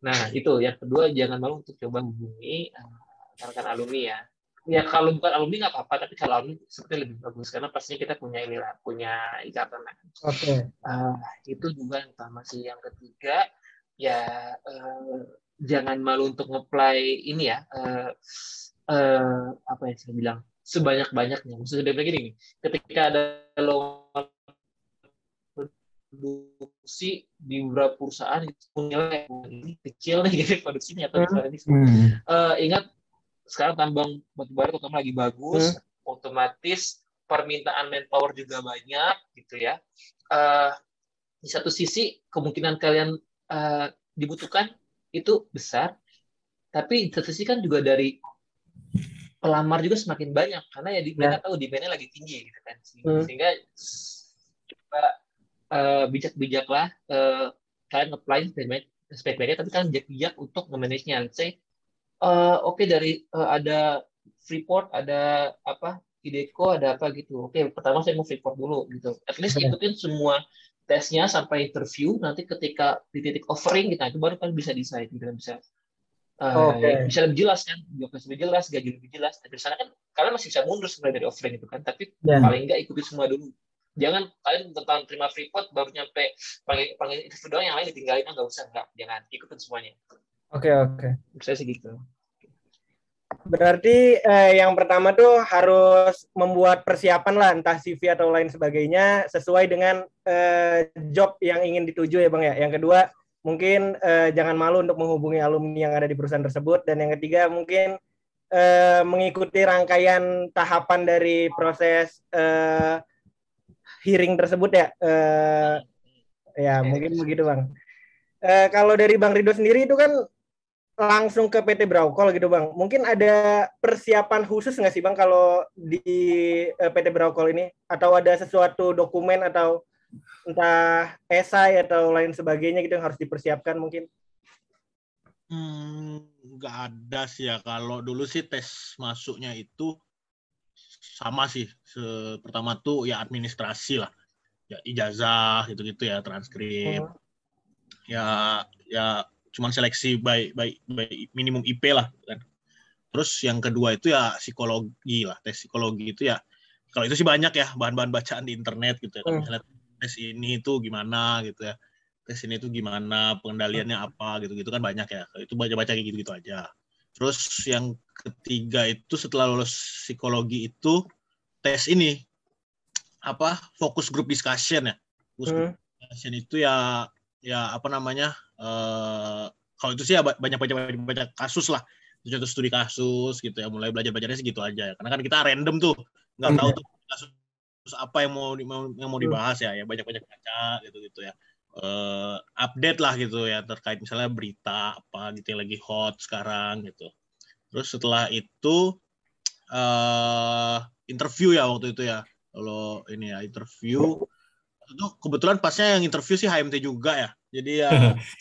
Nah itu. Yang kedua jangan malu untuk coba hubungi eh, rekan alumni ya. Ya kalau bukan alumni nggak apa-apa tapi kalau alumni seperti lebih bagus. Karena pastinya kita punya inilah punya ikatan. Oke. Ah, itu juga yang utama sih. Yang ketiga ya eh, jangan malu untuk ngeplay ini ya eh, eh, apa yang saya bilang sebanyak banyaknya maksudnya begini nih ketika ada lowongan produksi di beberapa perusahaan itu nilai ini kecil nih gitu produksinya atau misalnya ini Eh, ingat sekarang tambang batubara terutama lagi bagus, otomatis permintaan manpower juga banyak gitu ya. Eh, di satu sisi kemungkinan kalian eh, dibutuhkan itu besar, tapi di satu sisi kan juga dari pelamar juga semakin banyak karena ya di, mereka tahu demand-nya lagi tinggi gitu kan. Hmm. Sehingga coba eh, bijak-bijaklah eh, kalian apply spek-speknya tapi kalian bijak-bijak untuk nge-manage-nya. Let's say eh, oke dari eh, ada Freeport, ada apa Ideco, ada apa gitu. Oke, pertama saya mau Freeport dulu gitu. At least Oke. ikutin semua tesnya sampai interview. Nanti ketika di titik offering kita itu baru kan bisa decide gitu bisa eh, Oke. bisa lebih jelas kan, job lebih jelas, gaji lebih jelas. Di sana kan kalian masih bisa mundur sebenarnya dari offering itu kan, tapi Ya. paling enggak ikuti semua dulu. Jangan kalian tentang terima Freeport baru nyampe panggil panggil interview doang yang lain ditinggalin nggak usah enggak, jangan ikutin semuanya. Oke oke. Saya sih gitu. Berarti eh, yang pertama tuh harus membuat persiapan lah entah CV atau lain sebagainya sesuai dengan eh, job yang ingin dituju ya Bang ya. Yang kedua mungkin eh, jangan malu untuk menghubungi alumni yang ada di perusahaan tersebut dan yang ketiga mungkin eh, mengikuti rangkaian tahapan dari proses eh, hearing tersebut ya. Eh, ya mungkin begitu Bang. Eh, kalau dari Bang Rido sendiri itu kan langsung ke PT Braukol gitu bang. Mungkin ada persiapan khusus nggak sih bang kalau di uh, PT Braukol ini? Atau ada sesuatu dokumen atau entah esai atau lain sebagainya gitu yang harus dipersiapkan mungkin? Hmm, nggak ada sih ya. Kalau dulu sih tes masuknya itu sama sih. Se pertama tuh ya administrasi lah, ya ijazah gitu-gitu ya transkrip. Hmm. Ya ya cuman seleksi by, by, by minimum IP lah kan. Terus yang kedua itu ya psikologi lah, tes psikologi itu ya kalau itu sih banyak ya bahan-bahan bacaan di internet gitu ya. Hmm. Misalnya tes ini itu gimana gitu ya. Tes ini itu gimana, pengendaliannya apa gitu-gitu kan banyak ya. Itu baca-baca kayak gitu-gitu aja. Terus yang ketiga itu setelah lulus psikologi itu tes ini apa fokus group discussion ya. Fokus hmm. group discussion itu ya ya apa namanya uh, kalau itu sih ya banyak banyak banyak kasus lah. Contoh studi kasus gitu ya mulai belajar belajarnya segitu aja ya. Karena kan kita random tuh nggak tahu tuh kasus apa yang mau yang mau dibahas ya ya banyak banyak baca gitu gitu ya uh, update lah gitu ya terkait misalnya berita apa gitu yang lagi hot sekarang gitu. Terus setelah itu uh, interview ya waktu itu ya. Kalau ini ya interview. Itu kebetulan pasnya yang interview sih HMT juga ya. Jadi ya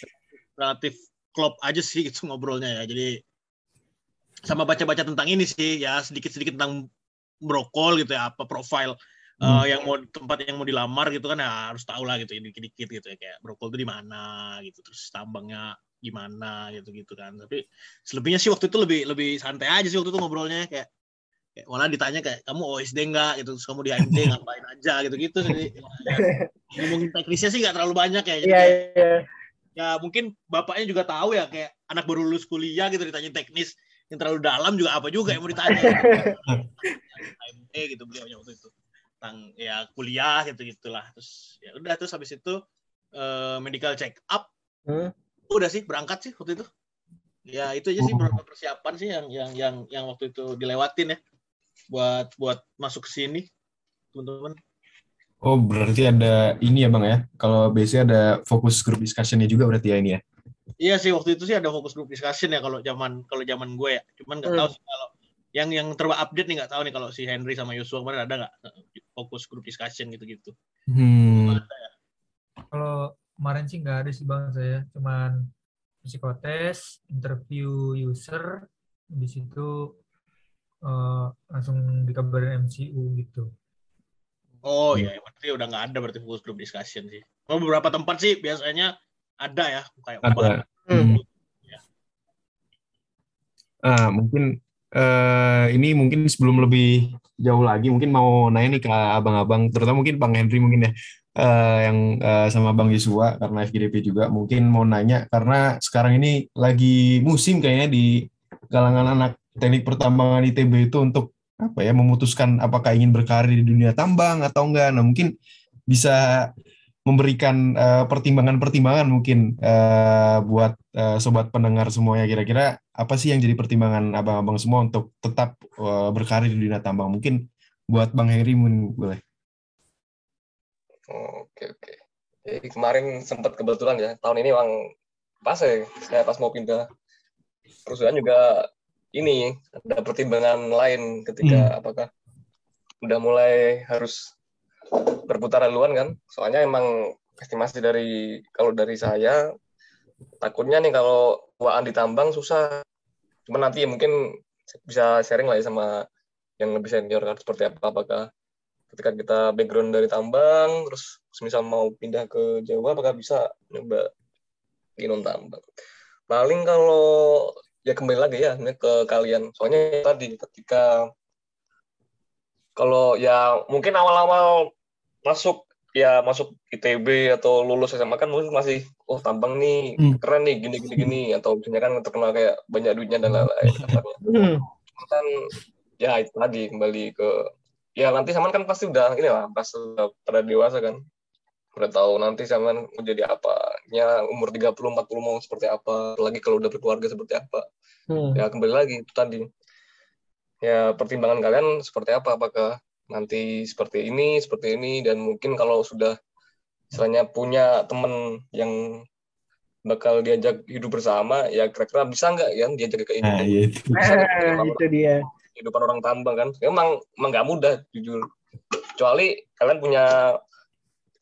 relatif klop aja sih gitu ngobrolnya ya. Jadi sama baca-baca tentang ini sih ya sedikit-sedikit tentang brokol gitu ya apa profile hmm. uh, yang mau tempat yang mau dilamar gitu kan ya harus tahu lah gitu dikit-dikit gitu ya kayak brokol itu di mana gitu terus tambangnya gimana gitu gitu kan. Tapi selebihnya sih waktu itu lebih lebih santai aja sih waktu itu ngobrolnya kayak kayak malah ditanya kayak kamu OSD enggak gitu terus kamu di AMD ngapain aja? gitu gitu jadi ya, ngomongin teknisnya sih nggak terlalu banyak ya jadi yeah, yeah ya mungkin bapaknya juga tahu ya kayak anak baru lulus kuliah gitu ditanya teknis yang terlalu dalam juga apa juga yang mau ditanya gitu. gitu beliau waktu itu tentang ya kuliah gitu gitulah terus ya udah terus habis itu uh, medical check up hmm? udah sih berangkat sih waktu itu ya itu aja sih beberapa persiapan sih yang yang yang yang waktu itu dilewatin ya buat buat masuk ke sini teman-teman Oh, berarti ada ini ya Bang ya. Kalau biasanya ada fokus group discussion-nya juga berarti ya ini ya. Iya sih waktu itu sih ada fokus group discussion ya kalau zaman kalau zaman gue ya. Cuman nggak hmm. tahu sih kalau yang yang terbaru update nih nggak tahu nih kalau si Henry sama Yusuf kemarin ada nggak fokus group discussion gitu-gitu. Hmm. ya? Kalau kemarin sih nggak ada sih bang saya, cuman psikotes, interview user, di situ uh, langsung dikabarin MCU gitu. Oh iya, berarti udah nggak ada berarti fokus group discussion sih. Oh, beberapa tempat sih biasanya ada ya, kayak ada. Hmm. Ya. Ah, mungkin uh, ini mungkin sebelum lebih jauh lagi, mungkin mau nanya nih ke abang-abang, terutama mungkin Bang Henry mungkin ya, uh, yang uh, sama Bang Yesua karena FGDP juga, mungkin mau nanya karena sekarang ini lagi musim kayaknya di kalangan anak teknik pertambangan ITB itu untuk apa ya memutuskan apakah ingin berkarir di dunia tambang atau enggak. Nah mungkin bisa memberikan pertimbangan pertimbangan-pertimbangan mungkin uh, buat uh, sobat pendengar semuanya kira-kira apa sih yang jadi pertimbangan abang-abang semua untuk tetap uh, berkarir di dunia tambang mungkin buat bang Heri mungkin boleh. Oke oke. Jadi kemarin sempat kebetulan ya tahun ini bang pas ya saya pas mau pindah perusahaan juga ini ada pertimbangan lain ketika hmm. apakah udah mulai harus berputar haluan kan. Soalnya emang estimasi dari kalau dari saya takutnya nih kalau tuaan ditambang susah. Cuma nanti ya mungkin bisa sharing lah ya sama yang lebih senior kan seperti apa apakah ketika kita background dari tambang terus misal mau pindah ke Jawa apakah bisa nyoba non tambang. Paling kalau ya kembali lagi ya ke kalian. Soalnya tadi ketika kalau ya mungkin awal-awal masuk ya masuk ITB atau lulus SMA kan mungkin masih oh tambang nih hmm. keren nih gini gini gini atau misalnya kan terkenal kayak banyak duitnya dan lain-lain hmm. kan ya itu tadi kembali ke ya nanti zaman kan pasti udah ini lah pas udah pada dewasa kan udah tahu nanti zaman mau jadi apa ya umur 30 40 mau seperti apa lagi kalau udah berkeluarga seperti apa Hmm. ya kembali lagi itu tadi ya pertimbangan kalian seperti apa apakah nanti seperti ini seperti ini dan mungkin kalau sudah istilahnya punya temen yang bakal diajak hidup bersama ya kira-kira bisa nggak ya diajak ke ini Nah, iya itu. Ah, kehidupan itu dia. kehidupan orang tambang kan emang emang nggak mudah jujur kecuali kalian punya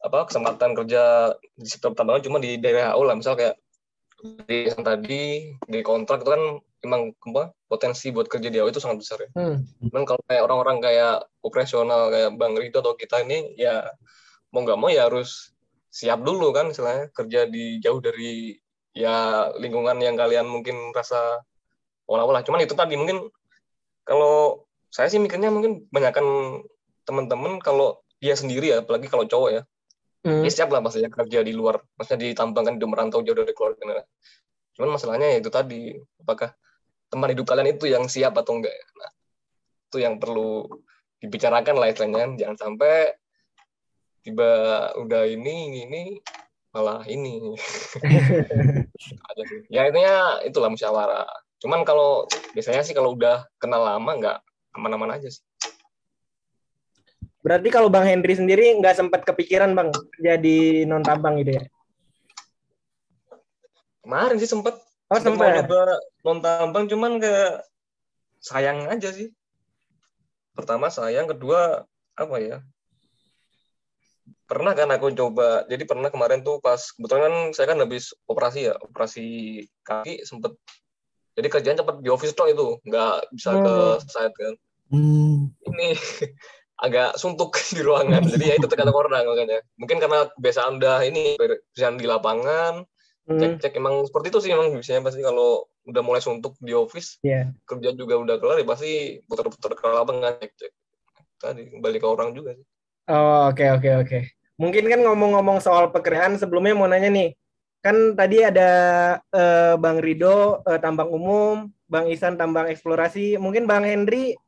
apa kesempatan kerja di sektor tambang cuma di daerah AU lah misal kayak di yang tadi di kontrak itu kan emang apa, potensi buat kerja di AU itu sangat besar ya. Hmm. Cuman kalau kayak orang-orang kayak operasional kayak Bang Rito atau kita ini ya mau nggak mau ya harus siap dulu kan istilahnya kerja di jauh dari ya lingkungan yang kalian mungkin rasa olah-olah. Cuman itu tadi mungkin kalau saya sih mikirnya mungkin banyakkan teman-teman kalau dia sendiri ya, apalagi kalau cowok ya, Hmm. ya siap lah maksudnya kerja di luar, maksudnya ditambang kan di merantau jauh dari keluarga. Cuman masalahnya ya itu tadi, apakah teman hidup kalian itu yang siap atau enggak? Nah, itu yang perlu dibicarakan lah istilahnya, jangan sampai tiba udah ini ini, ini malah ini. Ya intinya itulah musyawarah. Cuman kalau biasanya sih kalau udah kenal lama nggak aman-aman aja sih. Berarti kalau Bang Henry sendiri nggak sempat kepikiran Bang jadi non tambang gitu ya? Kemarin sih sempet Oh sempet mau sempat. nyoba non tambang cuman kayak sayang aja sih. Pertama sayang, kedua apa ya? Pernah kan aku coba, jadi pernah kemarin tuh pas kebetulan kan saya kan habis operasi ya, operasi kaki sempet. Jadi kerjaan cepet di office tok itu, nggak bisa ke site kan. Hmm. Ini agak suntuk di ruangan. Jadi ya itu terkadang orang makanya. Mungkin karena kebiasaan udah ini kerjaan di lapangan, Hmm. Cek-cek emang seperti itu sih emang biasanya pasti kalau udah mulai suntuk di office Iya. kerja juga udah kelar ya pasti putar-putar ke lapangan cek-cek tadi kembali ke orang juga sih Oh, oke oke oke. Mungkin kan ngomong-ngomong soal pekerjaan sebelumnya mau nanya nih. Kan tadi ada eh, Bang Rido eh, tambang umum, Bang Isan tambang eksplorasi, mungkin Bang Henry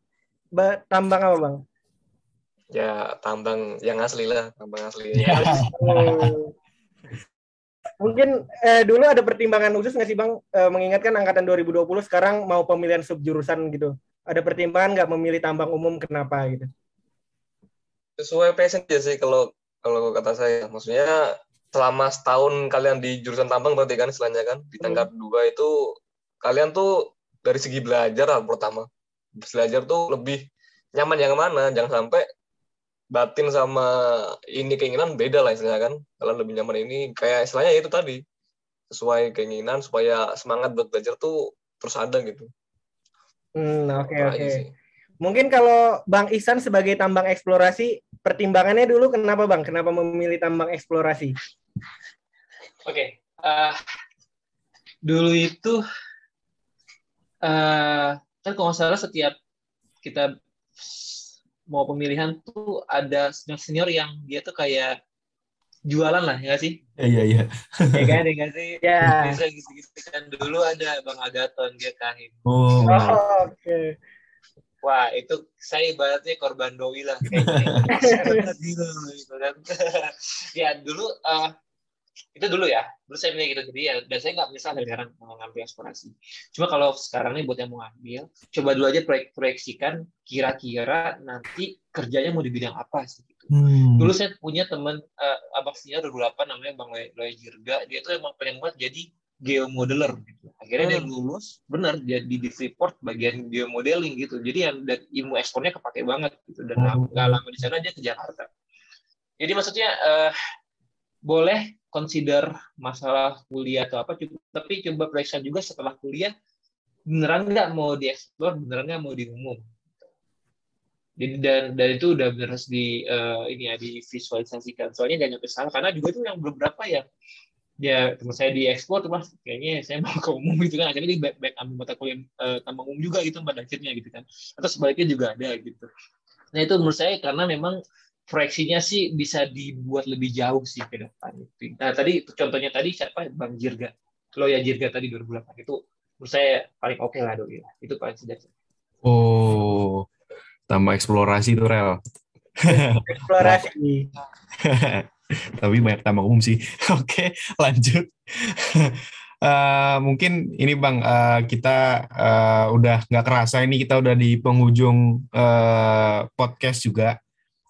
ba- tambang apa, Bang? ya tambang yang asli lah tambang asli Oh. Mungkin eh, dulu ada pertimbangan khusus nggak sih Bang Eh, mengingatkan angkatan 2020 sekarang mau pemilihan subjurusan gitu. Ada pertimbangan nggak memilih tambang umum kenapa gitu? sesuai passion aja sih kalau kalau kata saya maksudnya selama setahun kalian di jurusan tambang berarti kan istilahnya kan di tingkat dua itu kalian tuh dari segi belajar lah pertama belajar tuh lebih nyaman yang mana jangan sampai batin sama ini keinginan beda lah istilahnya kan kalian lebih nyaman ini kayak istilahnya itu tadi sesuai keinginan supaya semangat buat belajar tuh terus ada gitu Hmm, oke aja oke. sih. Mungkin kalau Bang Ihsan sebagai tambang eksplorasi, pertimbangannya dulu kenapa Bang? Kenapa memilih tambang eksplorasi? Oke, eh, dulu itu eh kan kalau nggak salah setiap kita mau pemilihan tuh ada senior senior yang dia tuh kayak jualan lah ya nggak sih? Iya iya. ya kan ya nggak sih? Ya. Bisa gitu-gitu kan dulu ada Bang Agaton dia kahim. Oh. Oh, oke. Wah itu saya ibaratnya korban doi lah kayaknya. gitu, gitu kan. ya dulu eh, itu dulu ya. Dulu saya milih gitu. Jadi ya dan saya nggak menyesal sekarang mau ngambil eksplorasi. Cuma kalau sekarang nih buat yang mau ngambil coba dulu aja proyek proyeksikan kira-kira nanti kerjanya mau di bidang apa sih gitu. Hmm. dulu saya punya teman uh, abang senior 2008 namanya bang Loy, Loy Jirga. Dia tuh emang pengen banget jadi geomodeler gitu. Akhirnya dia lulus. Benar jadi di Freeport bagian geomodeling gitu. Jadi yang dan ilmu ekspornya kepake banget gitu. Dan Oh. nggak lama di sana dia ke Jakarta. Jadi maksudnya eh, boleh consider masalah kuliah atau apa tapi coba periksa juga setelah kuliah beneran nggak mau dieksplor beneran nggak mau diumum? Jadi dan dan itu udah bener harus di eh, ini ya divisualisasikan. Soalnya jangan nyampe salah karena juga itu yang beberapa ya. Ya teman saya diekspor tuh mas kayaknya saya mau ke umum gitu kan. Akhirnya dia back, back ambil mata kuliah eh, tambang umum juga gitu pada akhirnya gitu kan. Atau sebaliknya juga ada gitu. Nah itu menurut saya karena memang proyeksinya sih bisa dibuat lebih jauh sih ke depan. Nah tadi contohnya tadi siapa Bang Jirga, lo ya Jirga tadi 2008 itu menurut saya paling oke lah doi lah. Itu paling sejak. Oh, tambah eksplorasi tuh rel. Eksplorasi. Tapi banyak tambah umum sih. Oke, lanjut. Eh, mungkin ini bang uh, kita uh, udah nggak kerasa ini kita udah di penghujung uh, podcast juga.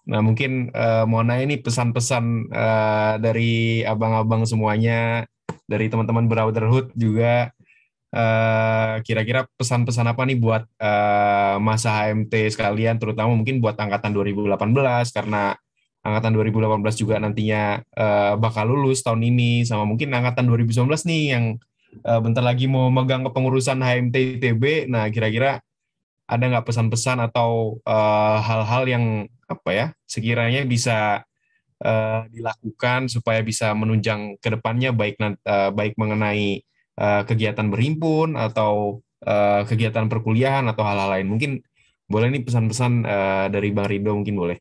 Nah mungkin uh, mau nanya ini pesan-pesan uh, dari abang-abang semuanya, dari teman-teman Brotherhood juga. kira kira-kira pesan-pesan apa nih buat uh, masa HMT sekalian, terutama mungkin buat angkatan 2018 karena angkatan 2018 juga nantinya uh, bakal lulus tahun ini sama mungkin angkatan 2019 nih yang uh, bentar lagi mau megang kepengurusan HMT ITB. Nah, kira-kira ada nggak pesan-pesan atau eh, hal-hal uh, yang apa ya sekiranya bisa uh, dilakukan supaya bisa menunjang ke depannya baik uh, baik mengenai uh, kegiatan berhimpun atau uh, kegiatan perkuliahan atau hal-hal lain. Mungkin boleh nih pesan-pesan uh, dari Bang Rido mungkin boleh.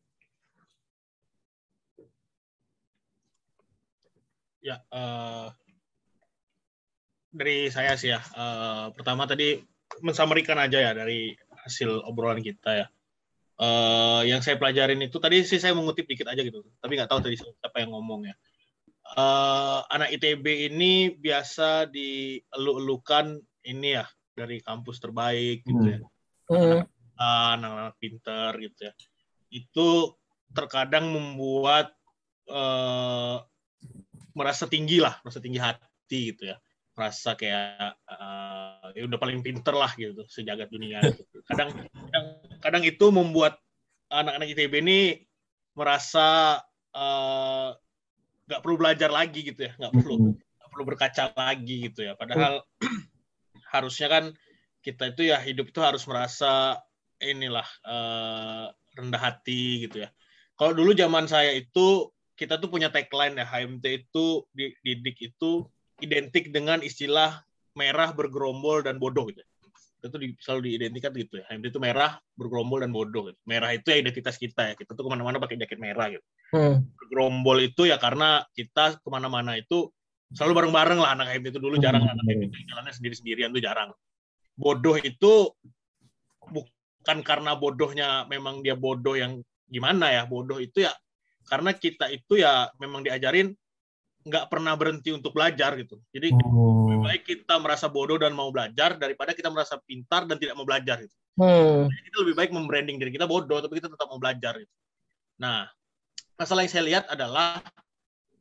Ya, uh, dari saya sih ya. Uh, pertama tadi mensamerikan aja ya dari hasil obrolan kita ya. Uh, yang saya pelajarin itu tadi sih saya mengutip dikit aja gitu, tapi nggak tahu tadi siapa yang ngomong ya. Uh, anak ITB ini biasa dielu-elukan ini ya dari kampus terbaik gitu ya. Hmm. Anak-anak pinter gitu ya. Itu terkadang membuat uh, merasa tinggi lah, merasa tinggi hati gitu ya, merasa kayak uh, ya udah paling pinter lah gitu sejagat dunia. Gitu. Kadang, kadang kadang itu membuat anak-anak ITB ini merasa eh, nggak uh, perlu belajar lagi gitu ya, nggak perlu hmm. gak perlu berkaca lagi gitu ya. Padahal harusnya kan kita itu ya hidup itu harus merasa inilah uh, rendah hati gitu ya. Kalau dulu zaman saya itu kita tuh punya tagline ya HMT itu di didik itu identik dengan istilah merah bergerombol dan bodoh gitu. Itu di, selalu diidentikan gitu ya. HMT itu merah bergerombol dan bodoh. Gitu. Merah itu ya identitas kita ya. Kita tuh ke mana-mana pakai jaket merah gitu. Hmm. Bergerombol itu ya karena kita ke mana-mana itu selalu bareng-bareng lah anak HMT itu dulu jarang hmm. anak HMT itu jalannya sendiri-sendirian tuh jarang. Bodoh itu bukan karena bodohnya memang dia bodoh yang gimana ya. Bodoh itu ya karena kita itu ya memang diajarin nggak pernah berhenti untuk belajar gitu. Jadi oh. lebih baik kita merasa bodoh dan mau belajar daripada kita merasa pintar dan tidak mau belajar gitu. Hmm. Jadi kita lebih baik membranding diri kita bodoh tapi kita tetap mau belajar gitu. Nah, masalah yang saya lihat adalah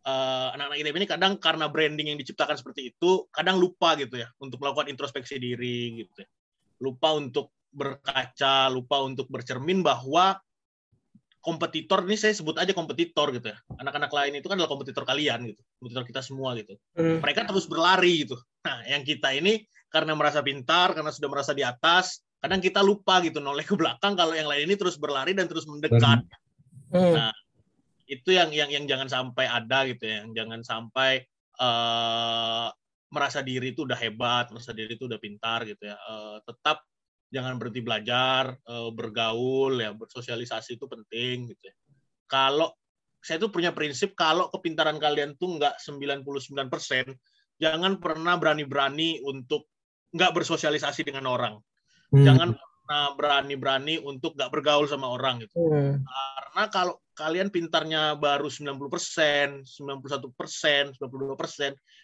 uh, anak-anak ITB ini kadang karena branding yang diciptakan seperti itu kadang lupa gitu ya untuk melakukan introspeksi diri gitu ya. Lupa untuk berkaca, lupa untuk bercermin bahwa kompetitor ini saya sebut aja kompetitor gitu ya. Anak-anak lain itu kan adalah kompetitor kalian gitu, kompetitor kita semua gitu. Hmm. Mereka terus berlari gitu. Nah, yang kita ini karena merasa pintar, karena sudah merasa di atas, kadang kita lupa gitu noleh ke belakang kalau yang lain ini terus berlari dan terus mendekat. Hmm. Nah, itu yang yang yang jangan sampai ada gitu ya, yang jangan sampai uh, merasa diri itu udah hebat, merasa diri itu udah pintar gitu ya. Uh, tetap jangan berhenti belajar, eh, bergaul ya, bersosialisasi itu penting gitu ya. Kalau saya tuh punya prinsip kalau kepintaran kalian tuh nggak 99%, jangan pernah berani-berani untuk nggak bersosialisasi dengan orang. Hmm. Jangan pernah berani-berani untuk nggak bergaul sama orang gitu. Hmm. Karena kalau kalian pintarnya baru 90%, 91%, 92%,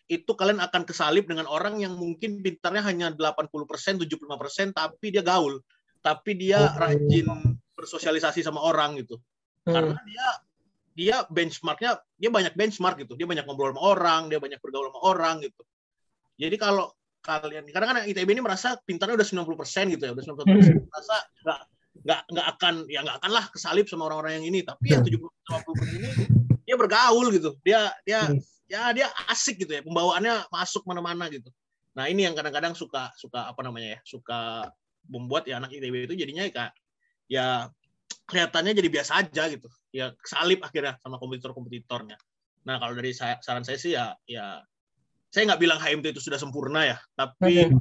itu kalian akan kesalip dengan orang yang mungkin pintarnya hanya 80%, 75%, tapi dia gaul. Tapi dia oh. rajin bersosialisasi sama orang gitu. Hmm. Karena dia dia benchmarknya dia banyak benchmark gitu dia banyak ngobrol sama orang dia banyak bergaul sama orang gitu jadi kalau kalian karena kan ITB ini merasa pintarnya udah 90% gitu ya udah 90% hmm. merasa nggak nggak nggak akan ya nggak akan lah kesalip sama orang-orang yang ini. Tapi ya 70 hmm. 50 ini dia bergaul gitu. Dia dia hmm. ya dia asik gitu ya. Pembawaannya masuk mana-mana gitu. Nah ini yang kadang-kadang suka suka apa namanya ya suka membuat ya anak ITB itu jadinya kayak ya kelihatannya jadi biasa aja gitu. Ya kesalip akhirnya sama kompetitor-kompetitornya. Nah kalau dari saya, saran saya sih ya ya saya nggak bilang HMT itu sudah sempurna ya. Tapi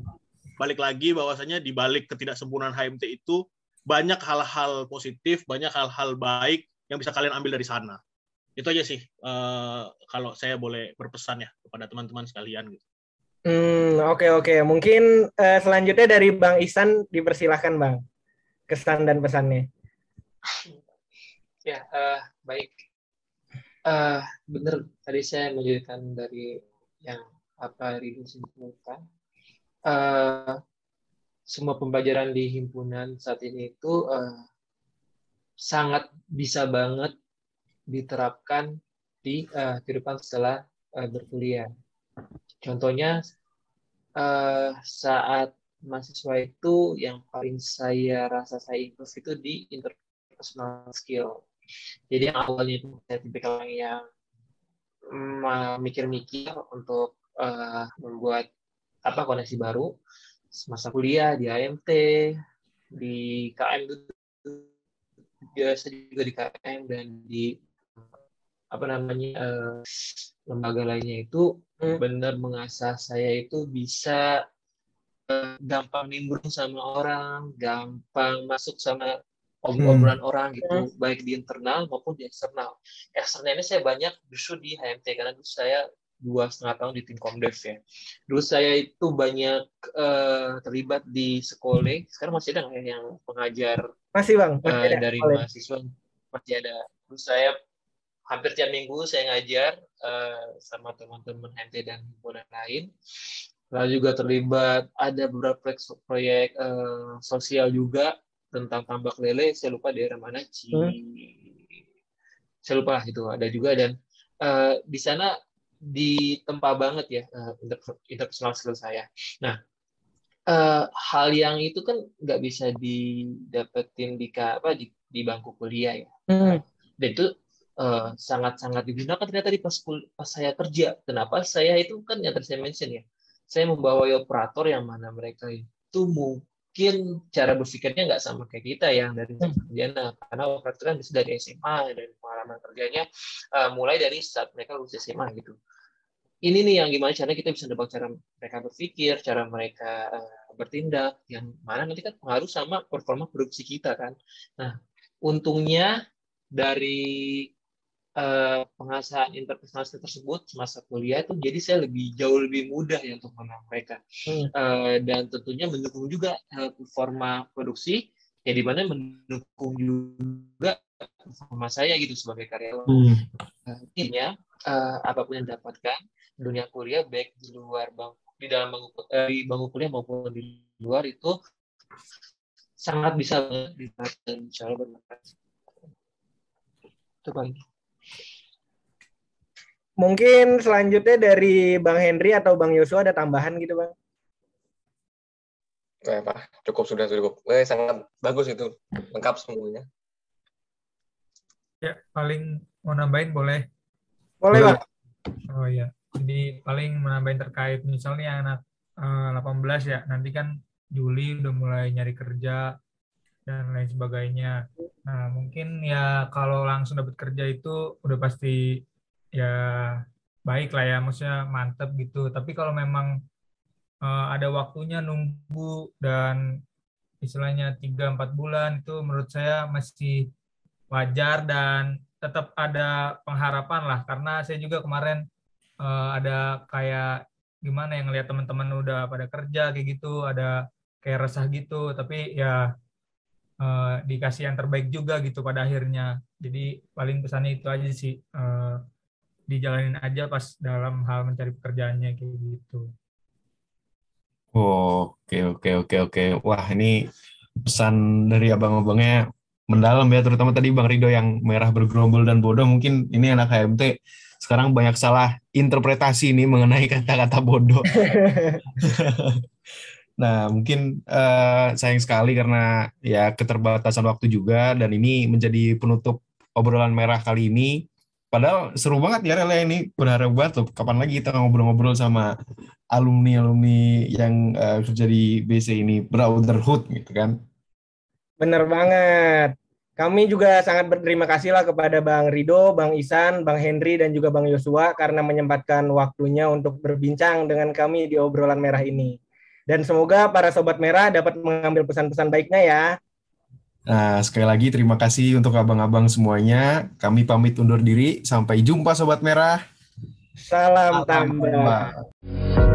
balik lagi bahwasanya di balik ketidaksempurnaan HMT itu banyak hal-hal positif, banyak hal-hal baik yang bisa kalian ambil dari sana. Itu aja sih uh, kalau saya boleh berpesan ya kepada teman-teman sekalian gitu. Hmm, oke okay, oke. Okay. Mungkin uh, selanjutnya dari Bang Isan dipersilahkan Bang. kesan dan pesannya. Ya, uh, baik. Uh, benar tadi saya menjadikan dari yang apa Ridho simpulkan. Uh, semua pembelajaran di himpunan saat ini itu uh, sangat bisa banget diterapkan di uh, kehidupan setelah uh, berkuliah. Contohnya uh, saat mahasiswa itu yang paling saya rasa saya improve itu di interpersonal skill. Jadi yang awalnya itu saya tipikal yang mikir-mikir untuk uh, membuat apa koneksi baru masa kuliah di AMT di KM biasa juga di KM dan di apa namanya uh, lembaga lainnya itu hmm. benar mengasah saya itu bisa uh, gampang nimbrung sama orang, gampang masuk sama obrolan hmm. orang gitu, hmm. baik di internal maupun di eksternal. Eksternal ini saya banyak justru di HMT karena dulu saya dua setengah tahun di tim Komdev ya. Dulu saya itu banyak uh, terlibat di sekolah. Sekarang masih ada nggak ya yang pengajar? Masih bang. Masih uh, dari sekolah. mahasiswa masih ada. Dulu saya hampir tiap minggu saya ngajar uh, sama teman-teman HMT dan himpunan lain. Lalu juga terlibat ada beberapa proyek, proyek uh, sosial juga tentang tambak lele. Saya lupa daerah mana Ci. Hmm. Saya lupa itu ada juga dan uh, di sana ditempa banget ya uh, interpersonal skill saya. Nah, uh, hal yang itu kan nggak bisa didapetin di apa di, di bangku kuliah ya. Hmm. Dan itu uh, sangat-sangat digunakan ternyata di pas, pas saya kerja. Kenapa? Saya itu kan yang tadi saya mention ya. Saya membawa operator yang mana mereka itu mungkin cara berpikirnya nggak sama kayak kita yang dari hmm. sarjana karena operator kan bisa dari SMA dan pengalaman kerjanya uh, mulai dari saat mereka lulus SMA gitu ini nih yang gimana caranya kita bisa nebak cara mereka berpikir, cara mereka uh, bertindak, yang mana nanti kan pengaruh sama performa produksi kita kan. Nah, untungnya dari pengasahan interpersonal tersebut semasa kuliah itu jadi saya lebih jauh lebih mudah ya untuk mengenal mereka hmm. uh, dan tentunya mendukung juga uh, performa produksi ya di mana mendukung juga performa saya gitu sebagai karyawan. Hmm. Uh, intinya uh, apa pun yang dapatkan dunia kuliah baik di luar bang di dalam bangku eh, di bangku kuliah maupun di luar itu sangat bisa dan insya Allah bermanfaat. Itu paling. Mungkin selanjutnya dari Bang Henry atau Bang Yosua ada tambahan gitu Bang? Eh, Pak, cukup sudah cukup. Eh, sangat bagus itu, lengkap semuanya. Ya, paling mau nambahin boleh? Boleh, Bang. Oh iya. Jadi paling menambahin terkait misalnya anak uh, eh, 18 ya, nanti kan Juli udah mulai nyari kerja dan lain sebagainya. Nah, mungkin ya kalau langsung dapat kerja itu udah pasti ya baik lah ya, maksudnya mantep gitu. Tapi kalau memang uh, ada waktunya nunggu dan istilahnya 3-4 bulan itu menurut saya masih wajar dan tetap ada pengharapan lah karena saya juga kemarin uh, ada kayak gimana yang ngelihat teman-teman udah pada kerja kayak gitu, ada kayak resah gitu, tapi ya uh, dikasih yang terbaik juga gitu pada akhirnya. Jadi paling pesannya itu aja sih, uh, dijalanin aja pas dalam hal mencari pekerjaannya kayak gitu. Oke, oke, oke, oke. Wah, ini pesan dari abang-abangnya mendalam ya, terutama tadi Bang Rido yang merah bergerombol dan bodoh. Mungkin ini anak HMT sekarang banyak salah interpretasi nih mengenai kata-kata bodoh. nah, mungkin uh, sayang sekali karena ya keterbatasan waktu juga dan ini menjadi penutup obrolan merah kali ini. Padahal seru banget ya Rela ini berharap banget tuh kapan lagi kita ngobrol-ngobrol sama alumni-alumni yang uh, kerja di BC ini brotherhood gitu kan. Bener banget. Kami juga sangat berterima kasih lah kepada Bang Rido, Bang Isan, Bang Henry, dan juga Bang Yosua karena menyempatkan waktunya untuk berbincang dengan kami di obrolan merah ini. Dan semoga para sobat merah dapat mengambil pesan-pesan baiknya ya. Nah, sekali lagi terima kasih untuk abang-abang semuanya. Kami pamit undur diri. Sampai jumpa sobat merah. Salam, Salam tambah. tambah.